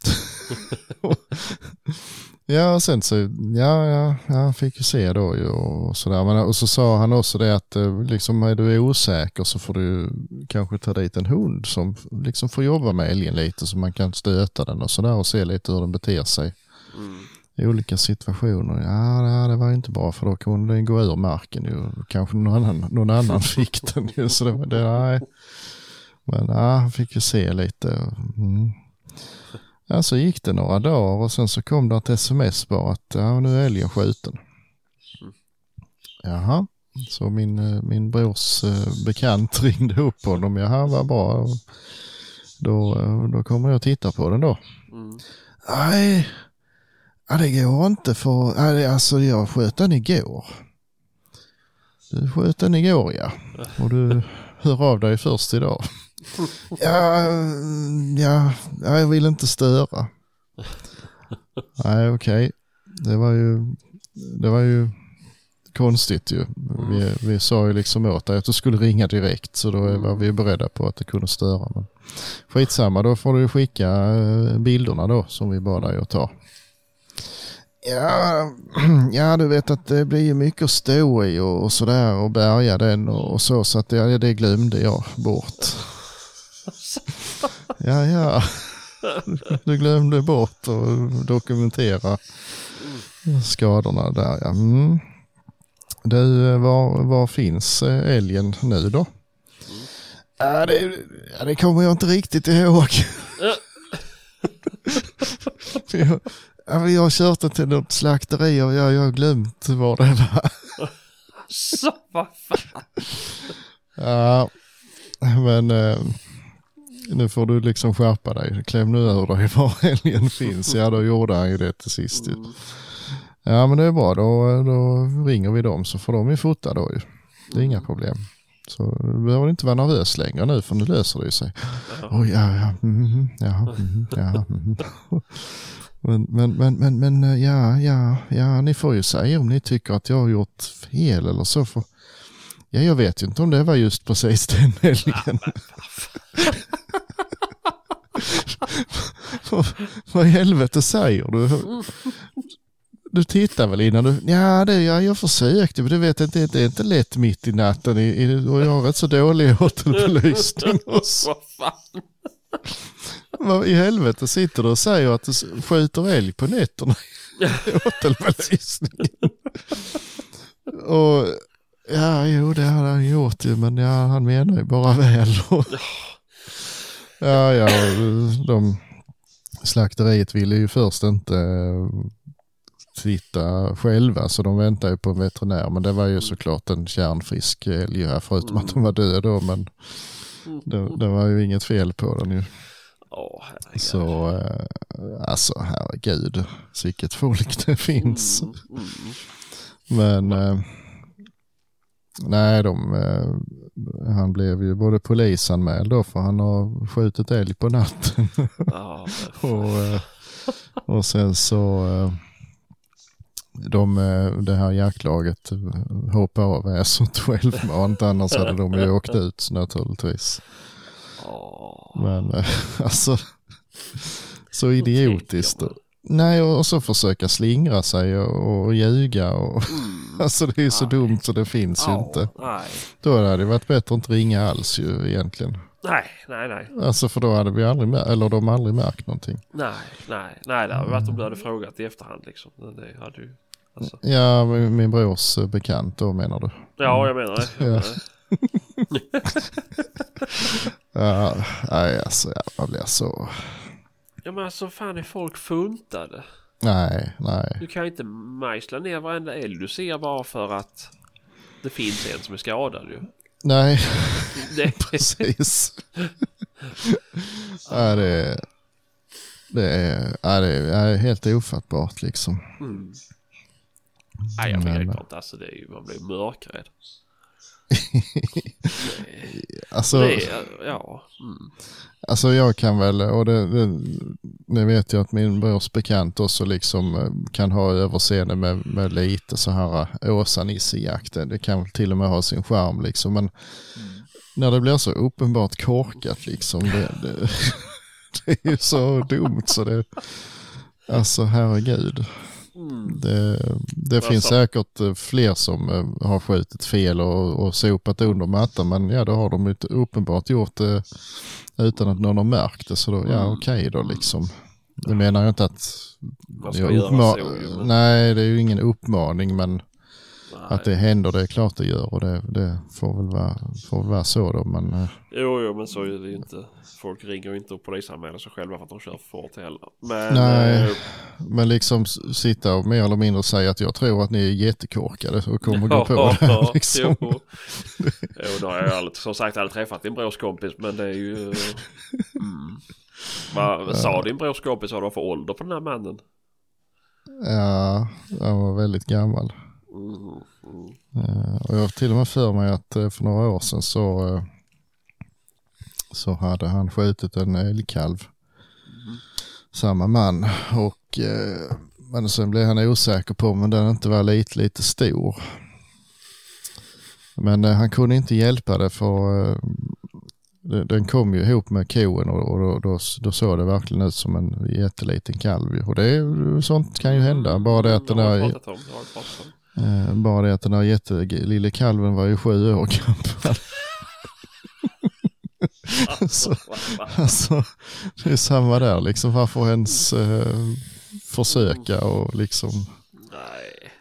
ja, sen så, ja, ja, jag fick ju se då ju och sådär. Men och så sa han också det att eh, liksom är du osäker så får du kanske ta dit en hund som liksom får jobba med älgen lite så man kan stöta den och sådär och se lite hur den beter sig. Mm. I olika situationer. Ja, det var ju inte bra för då kunde den gå ur marken ju. Kanske någon annan, någon annan fick den ju. Så det, det, nej. Men ja, han fick ju se lite. Mm. Ja, så gick det några dagar och sen så kom det ett sms bara att ja, nu är älgen skjuten. Jaha, så min, eh, min brors eh, bekant ringde upp honom. Jaha, vad bra. Då, eh, då kommer jag titta på den då. Mm. Nej, ja, det går inte för, alltså jag sköt den igår. Du sköt den igår ja. Och du hör av dig först idag. Ja, ja, jag vill inte störa. Nej, okej. Okay. Det var ju, det var ju konstigt ju. Vi, vi sa ju liksom åt dig att du skulle ringa direkt så då var vi beredda på att det kunde störa. Men skitsamma, då får du skicka eh, bilderna då som vi bad dig att ta. Ja, ja, du vet att det blir mycket att stå i och, och sådär och bärga den och, och så så att det, det glömde jag bort. Ja, ja. Du glömde bort att dokumentera skadorna där. Ja. Mm. Du, var, var finns eh, älgen nu då? Ja det, ja, det kommer jag inte riktigt ihåg. jag, ja, jag har kört den till något slakteri och jag, jag har glömt var det var. Så vad fan. Ja, men... Eh, nu får du liksom skärpa dig. Kläm nu ur dig var älgen finns. Ja, då gjorde han ju det till sist. Mm. Ja, men det är bra. Då, då ringer vi dem så får de ju fota då ju. Det är inga mm. problem. Så du behöver inte vara nervös längre nu för nu löser det sig. Oh, ja, ja, mm, ja, mm, ja. Mm. Men, men, men, men, men, ja, ja, ja, ni får ju säga om ni tycker att jag har gjort fel eller så. För, ja, jag vet ju inte om det var just precis den älgen. Vad i helvete säger du? Du tittar väl innan du... Ja, det, ja jag försökte, men du vet inte, det är inte lätt mitt i natten i, i, och jag har rätt så dålig hotellbelysning. Vad i helvete sitter du och säger att du skjuter älg på nätterna i hotellbelysningen? och ja, jo det hade han gjort ju, men ja, han menar ju bara väl. Ja, ja, de slakteriet ville ju först inte eh, titta själva så de väntade ju på en veterinär. Men det var ju såklart en kärnfrisk älg här förutom att de var döda då. Men det, det, var ju inget fel på den ju. Oh, så eh, alltså herregud, vilket folk det finns. Mm, mm. Men eh, nej, de han blev ju både polisanmäld då för han har skjutit älg på natten. Ja, och, eh, och sen så eh, de, eh, det här jaktlaget hoppade av väsret självmant annars hade de ju åkt ut naturligtvis. Men alltså så idiotiskt. Nej, och så försöka slingra sig och, och ljuga. Och, mm. alltså det är så nej. dumt så det finns oh, ju inte. Nej. Då hade det varit bättre att inte ringa alls ju egentligen. Nej, nej, nej. Alltså för då hade vi aldrig eller de aldrig märkt någonting. Nej, nej, nej. Det hade varit om du hade frågat i efterhand liksom. Det hade ju... Alltså. Ja, min brors eh, bekant då menar du? Ja, jag menar det. Jag menar det. Ja, nej alltså jag blir så... Ja men alltså fan är folk funtade? Nej, nej. Du kan ju inte mejsla ner varenda älg du ser bara för att det finns en som är skadad ju. Nej, precis. ja, det är... Det är, ja, det är, ja, det är helt ofattbart liksom. Mm. Nej jag begriper inte. Alltså det är ju, man blir mörkrädd. Alltså, Det ja. Mm. alltså jag kan väl, och det, det, det vet jag att min brors bekant också liksom eh, kan ha överseende med, med lite så här eh, Åsa-Nisse-jakten. Det kan till och med ha sin charm liksom. Men när det blir så uppenbart korkat liksom. Det, det, det är ju så dumt så det, alltså herregud. Mm. Det, det finns säkert eh, fler som eh, har skjutit fel och, och sopat under mattan men ja då har de ju uppenbart gjort det utan att någon har märkt det så då, ja Mm. okej då liksom. Det menar jag inte att Man ska jag uppma- så Nej det är ju ingen uppmaning men. Att det händer det är klart det gör och det, det får, väl vara, får väl vara så då men eh, Jo, jo, men så är det ju inte. Folk ringer ju inte och polisanmäler sig själva för att de kör för fort heller. Men... Nej. eh, Men liksom sitta och mer eller mindre säga att jag tror att ni är jättekorkade och kommer gå på ja, det. Liksom. Jo. jo, då har jag aldrig, som sagt aldrig träffat din brors kompis, men det är ju... Mm. Vad sa din brors kompis vad det var för ålder på den här mannen? Ja, han var väldigt gammal. Mm, mm. Eh, och jag har till och med för mig att eh, för några år sedan så, eh, så hade han skjutit en älgkalv. Samma man. Och, men sen blev han osäker på om den inte var lite, lite stor. Men han kunde inte hjälpa det för den kom ju ihop med koen och, då, då, då såg det verkligen ut som en jätteliten kalv. Och det, sånt kan ju hända. Bara det att den har där... Eh, bara det att den här jättelille kalven var ju sju år gammal. Så- alltså, det är samma där liksom. Varför ens eh, försöka och liksom, Nej.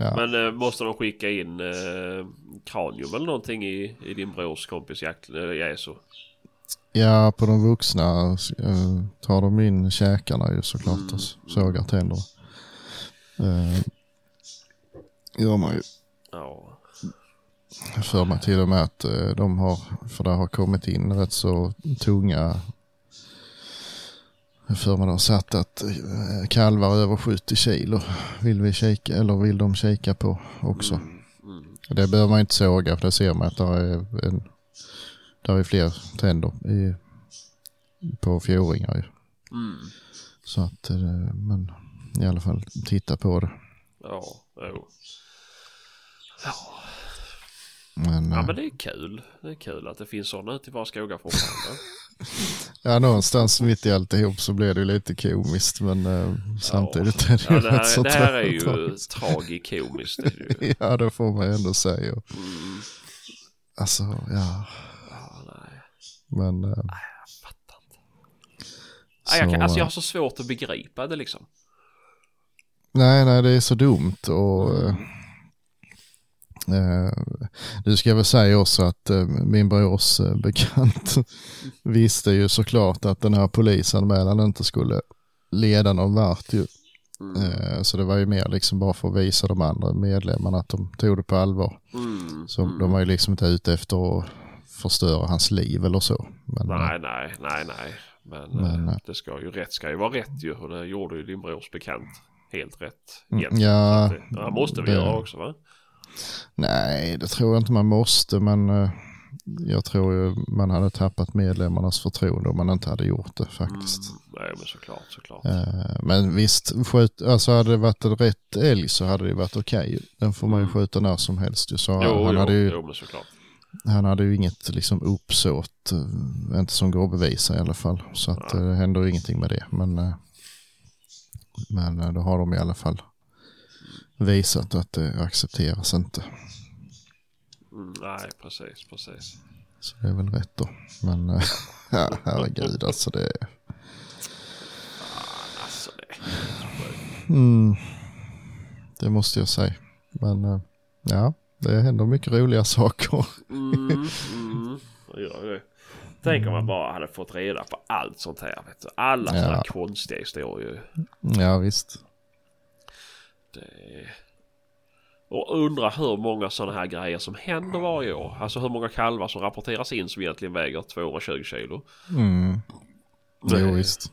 ja. Men eh, måste de skicka in eh, kranium eller någonting i, i din brors kompis jakt, eller? Ja, på de vuxna eh, tar de in käkarna ju såklart Mm. och sågar tänderna. Eh, gör man ju. Ja. Jag för mig till och med att eh, de har, för det har kommit in rätt så tunga för de har satt att eh, kalvar över 70 kilo vill vi kika, eller vill de kika på också. Mm, mm. Det behöver man inte såga för det ser man att det är, en, där är fler tänder i, på fjorringar ju. Mm. Så att, eh, men i alla fall titta på det. Ja, jo. Ja. Men, ja eh, men det är kul. Det är kul att det finns sådana ute i våra skogar fortfarande. Ja, någonstans mitt i alltihop så blir det lite komiskt men eh, samtidigt är det ju Ja, det, rätt så här, det här är ju tragikomiskt. Ja, det får man ändå säga. Mm. Alltså, ja, Ja, nej, men eh, jag fattar inte. Nej, jag, kan, Så, alltså, jag har så svårt att begripa det liksom. Nej, nej, det är så dumt och eh, eh, nu ska jag väl säga också att eh, min brors eh, bekant visste ju såklart att den här polisanmälan inte skulle leda någon vart ju. Mm. Eh, så det var ju mer liksom bara för att visa de andra medlemmarna att de tog det på allvar. Mm. Så mm. de var ju liksom inte ute efter att förstöra hans liv eller så. Men, eh, Nej, nej, nej, nej. Men, Men, eh, eh, det ska ju, rätt ska ju vara rätt ju. Och det gjorde ju din brors bekant helt rätt. Mm, egentligen. ja, det, ja, måste vi det- göra också va? Nej, det tror jag inte man måste, men eh, jag tror ju man hade tappat medlemmarnas förtroende om man inte hade gjort det faktiskt. Mm, nej, men såklart, såklart. Eh, Men visst, sköt, alltså hade det varit en rätt älg så hade det varit okej. Den får man ju Mm. skjuta när som helst. ju. Så jo, han, jo, hade ju, jo, men såklart. han hade ju inget liksom uppsåt, eh, inte som går att bevisa i alla fall. Så att, det händer ju ingenting med det. Men, men eh, då har de i alla fall visat att det accepteras inte. Mm, nej, precis, precis. Så det är väl rätt då. Men eh, ja, herregud alltså det är... Alltså det. Mm, det måste jag säga. Men eh, ja, det händer mycket roliga saker. Mm, mm, det gör det. Tänk om man bara hade fått reda på allt sånt här. Vet du. Alla Ja. sådana konstiga historier. Ja visst. Det... Och undra hur många sådana här grejer som händer varje år. Alltså hur många kalvar som rapporteras in som egentligen väger 220 kilo. Mm. Det- Jo visst.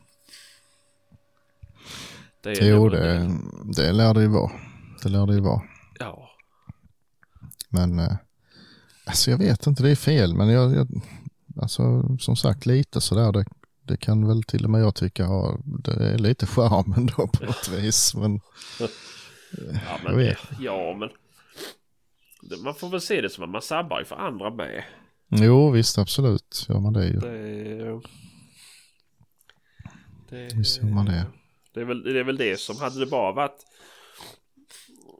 Det är Jo det, det lär det ju vara. Det lär det ju vara. Ja. Men eh, alltså jag vet inte, det är fel. Men jag, jag alltså som sagt lite sådär. Det, det kan väl till och med jag tycka ha, det är lite charm ändå på något vis. Men Ja Jag men, vet. ja, men man får väl se det som att man sabbar ju för andra med. jo visst absolut gör man det ju. Det, det, Visst gör man det. Det är, väl, det är väl det som hade det bara varit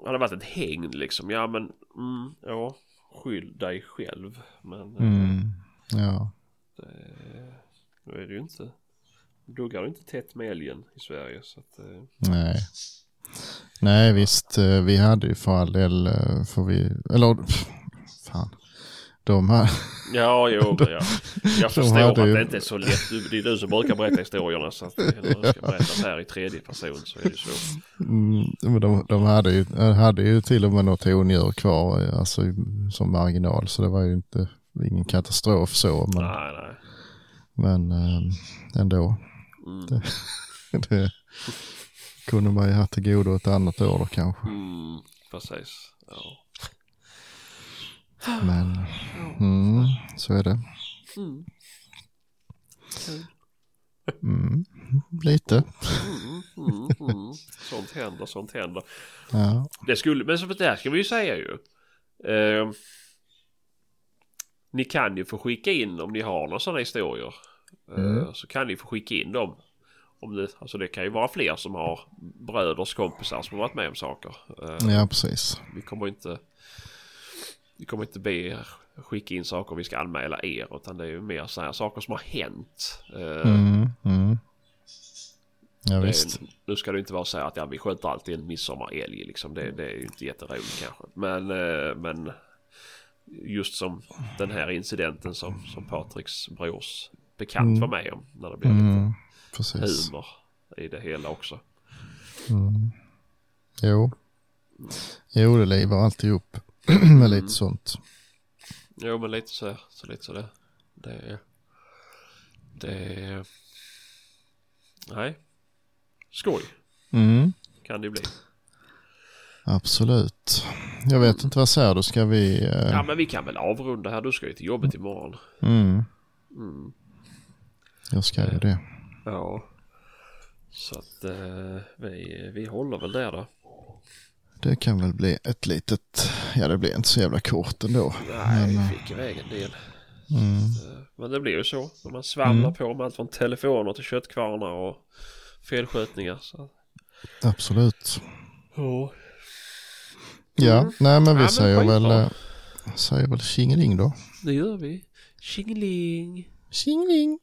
hade varit ett hängd liksom. Ja men mm, ja skyll dig själv. Men eh, Mm. Ja. det, nu är det ju inte duggar det inte tätt med älgen i Sverige. Så att, eh, Nej. Nej visst, eh, vi hade ju för all del, eh, för vi, eller fan. De här, Ja, jo, men jag, jag förstår hade att ju- det inte är så lätt. Du, det är du som brukar berätta historierna. Så att när du ska berätta här i tredje person så är det svårt. mm, men de, de hade, ju, hade ju till och med något ondjur kvar, alltså som marginal. Så det var ju inte, ingen katastrof så, men, Nej, nej. men eh, ändå. Mm. Det, det kunde man ju ha till godo ett annat år då kanske. Mm, precis. Ja. Men mm, så är det. Mm. Mm, lite. Mm, mm, mm. Sånt händer, sånt händer. Ja. Det skulle, men så det här ska vi ju säga ju. Eh, ni kan ju få skicka in om ni har några sådana historier. Eh, Mm. Så kan ni få skicka in dem. Om det, alltså det kan ju vara fler som har bröders kompisar som har varit med om saker. Eh, ja, precis. Vi kommer inte Vi kommer inte be er skicka in saker vi ska anmäla er utan det är ju mer så här saker som har hänt. Eh, Mm, mm. Ja, visst. Nu ska det inte vara så här att ja, vi skjuter alltid en midsommarälg liksom. Det, det är ju inte jätteroligt kanske. Men, men just som den här incidenten som, som Patriks brors bekant Mm. var med om. När det blev Mm, lite precis. humor i det hela också. Mm. Jo. Jo, det livar alltid upp med lite sånt. Jo men lite så, så lite så det. Det, det Nej. Skoj Mm, kan det bli. Absolut. Jag vet inte vad säger du, ska vi... eh, Ja men vi kan väl avrunda här. Du ska ju till jobbet imorgon. Mm, Mm. jag ska ju det. Ja. Så att eh, vi, vi håller väl där då. Det kan väl bli ett litet... Ja, det blir inte så jävla kort ändå. Nej, Men, vi fick iväg en del. Mm, Eh, Men det blir ju så. När man svamlar Mm. på med allt från telefoner till köttkvarnar och felskötningar. Så. absolut. Ja. Ja, Mm. nej men vi Ja, men säger väl... skitbra. eh, Säger väl tjingeling då. Det gör vi. Tjingeling. Tjingeling.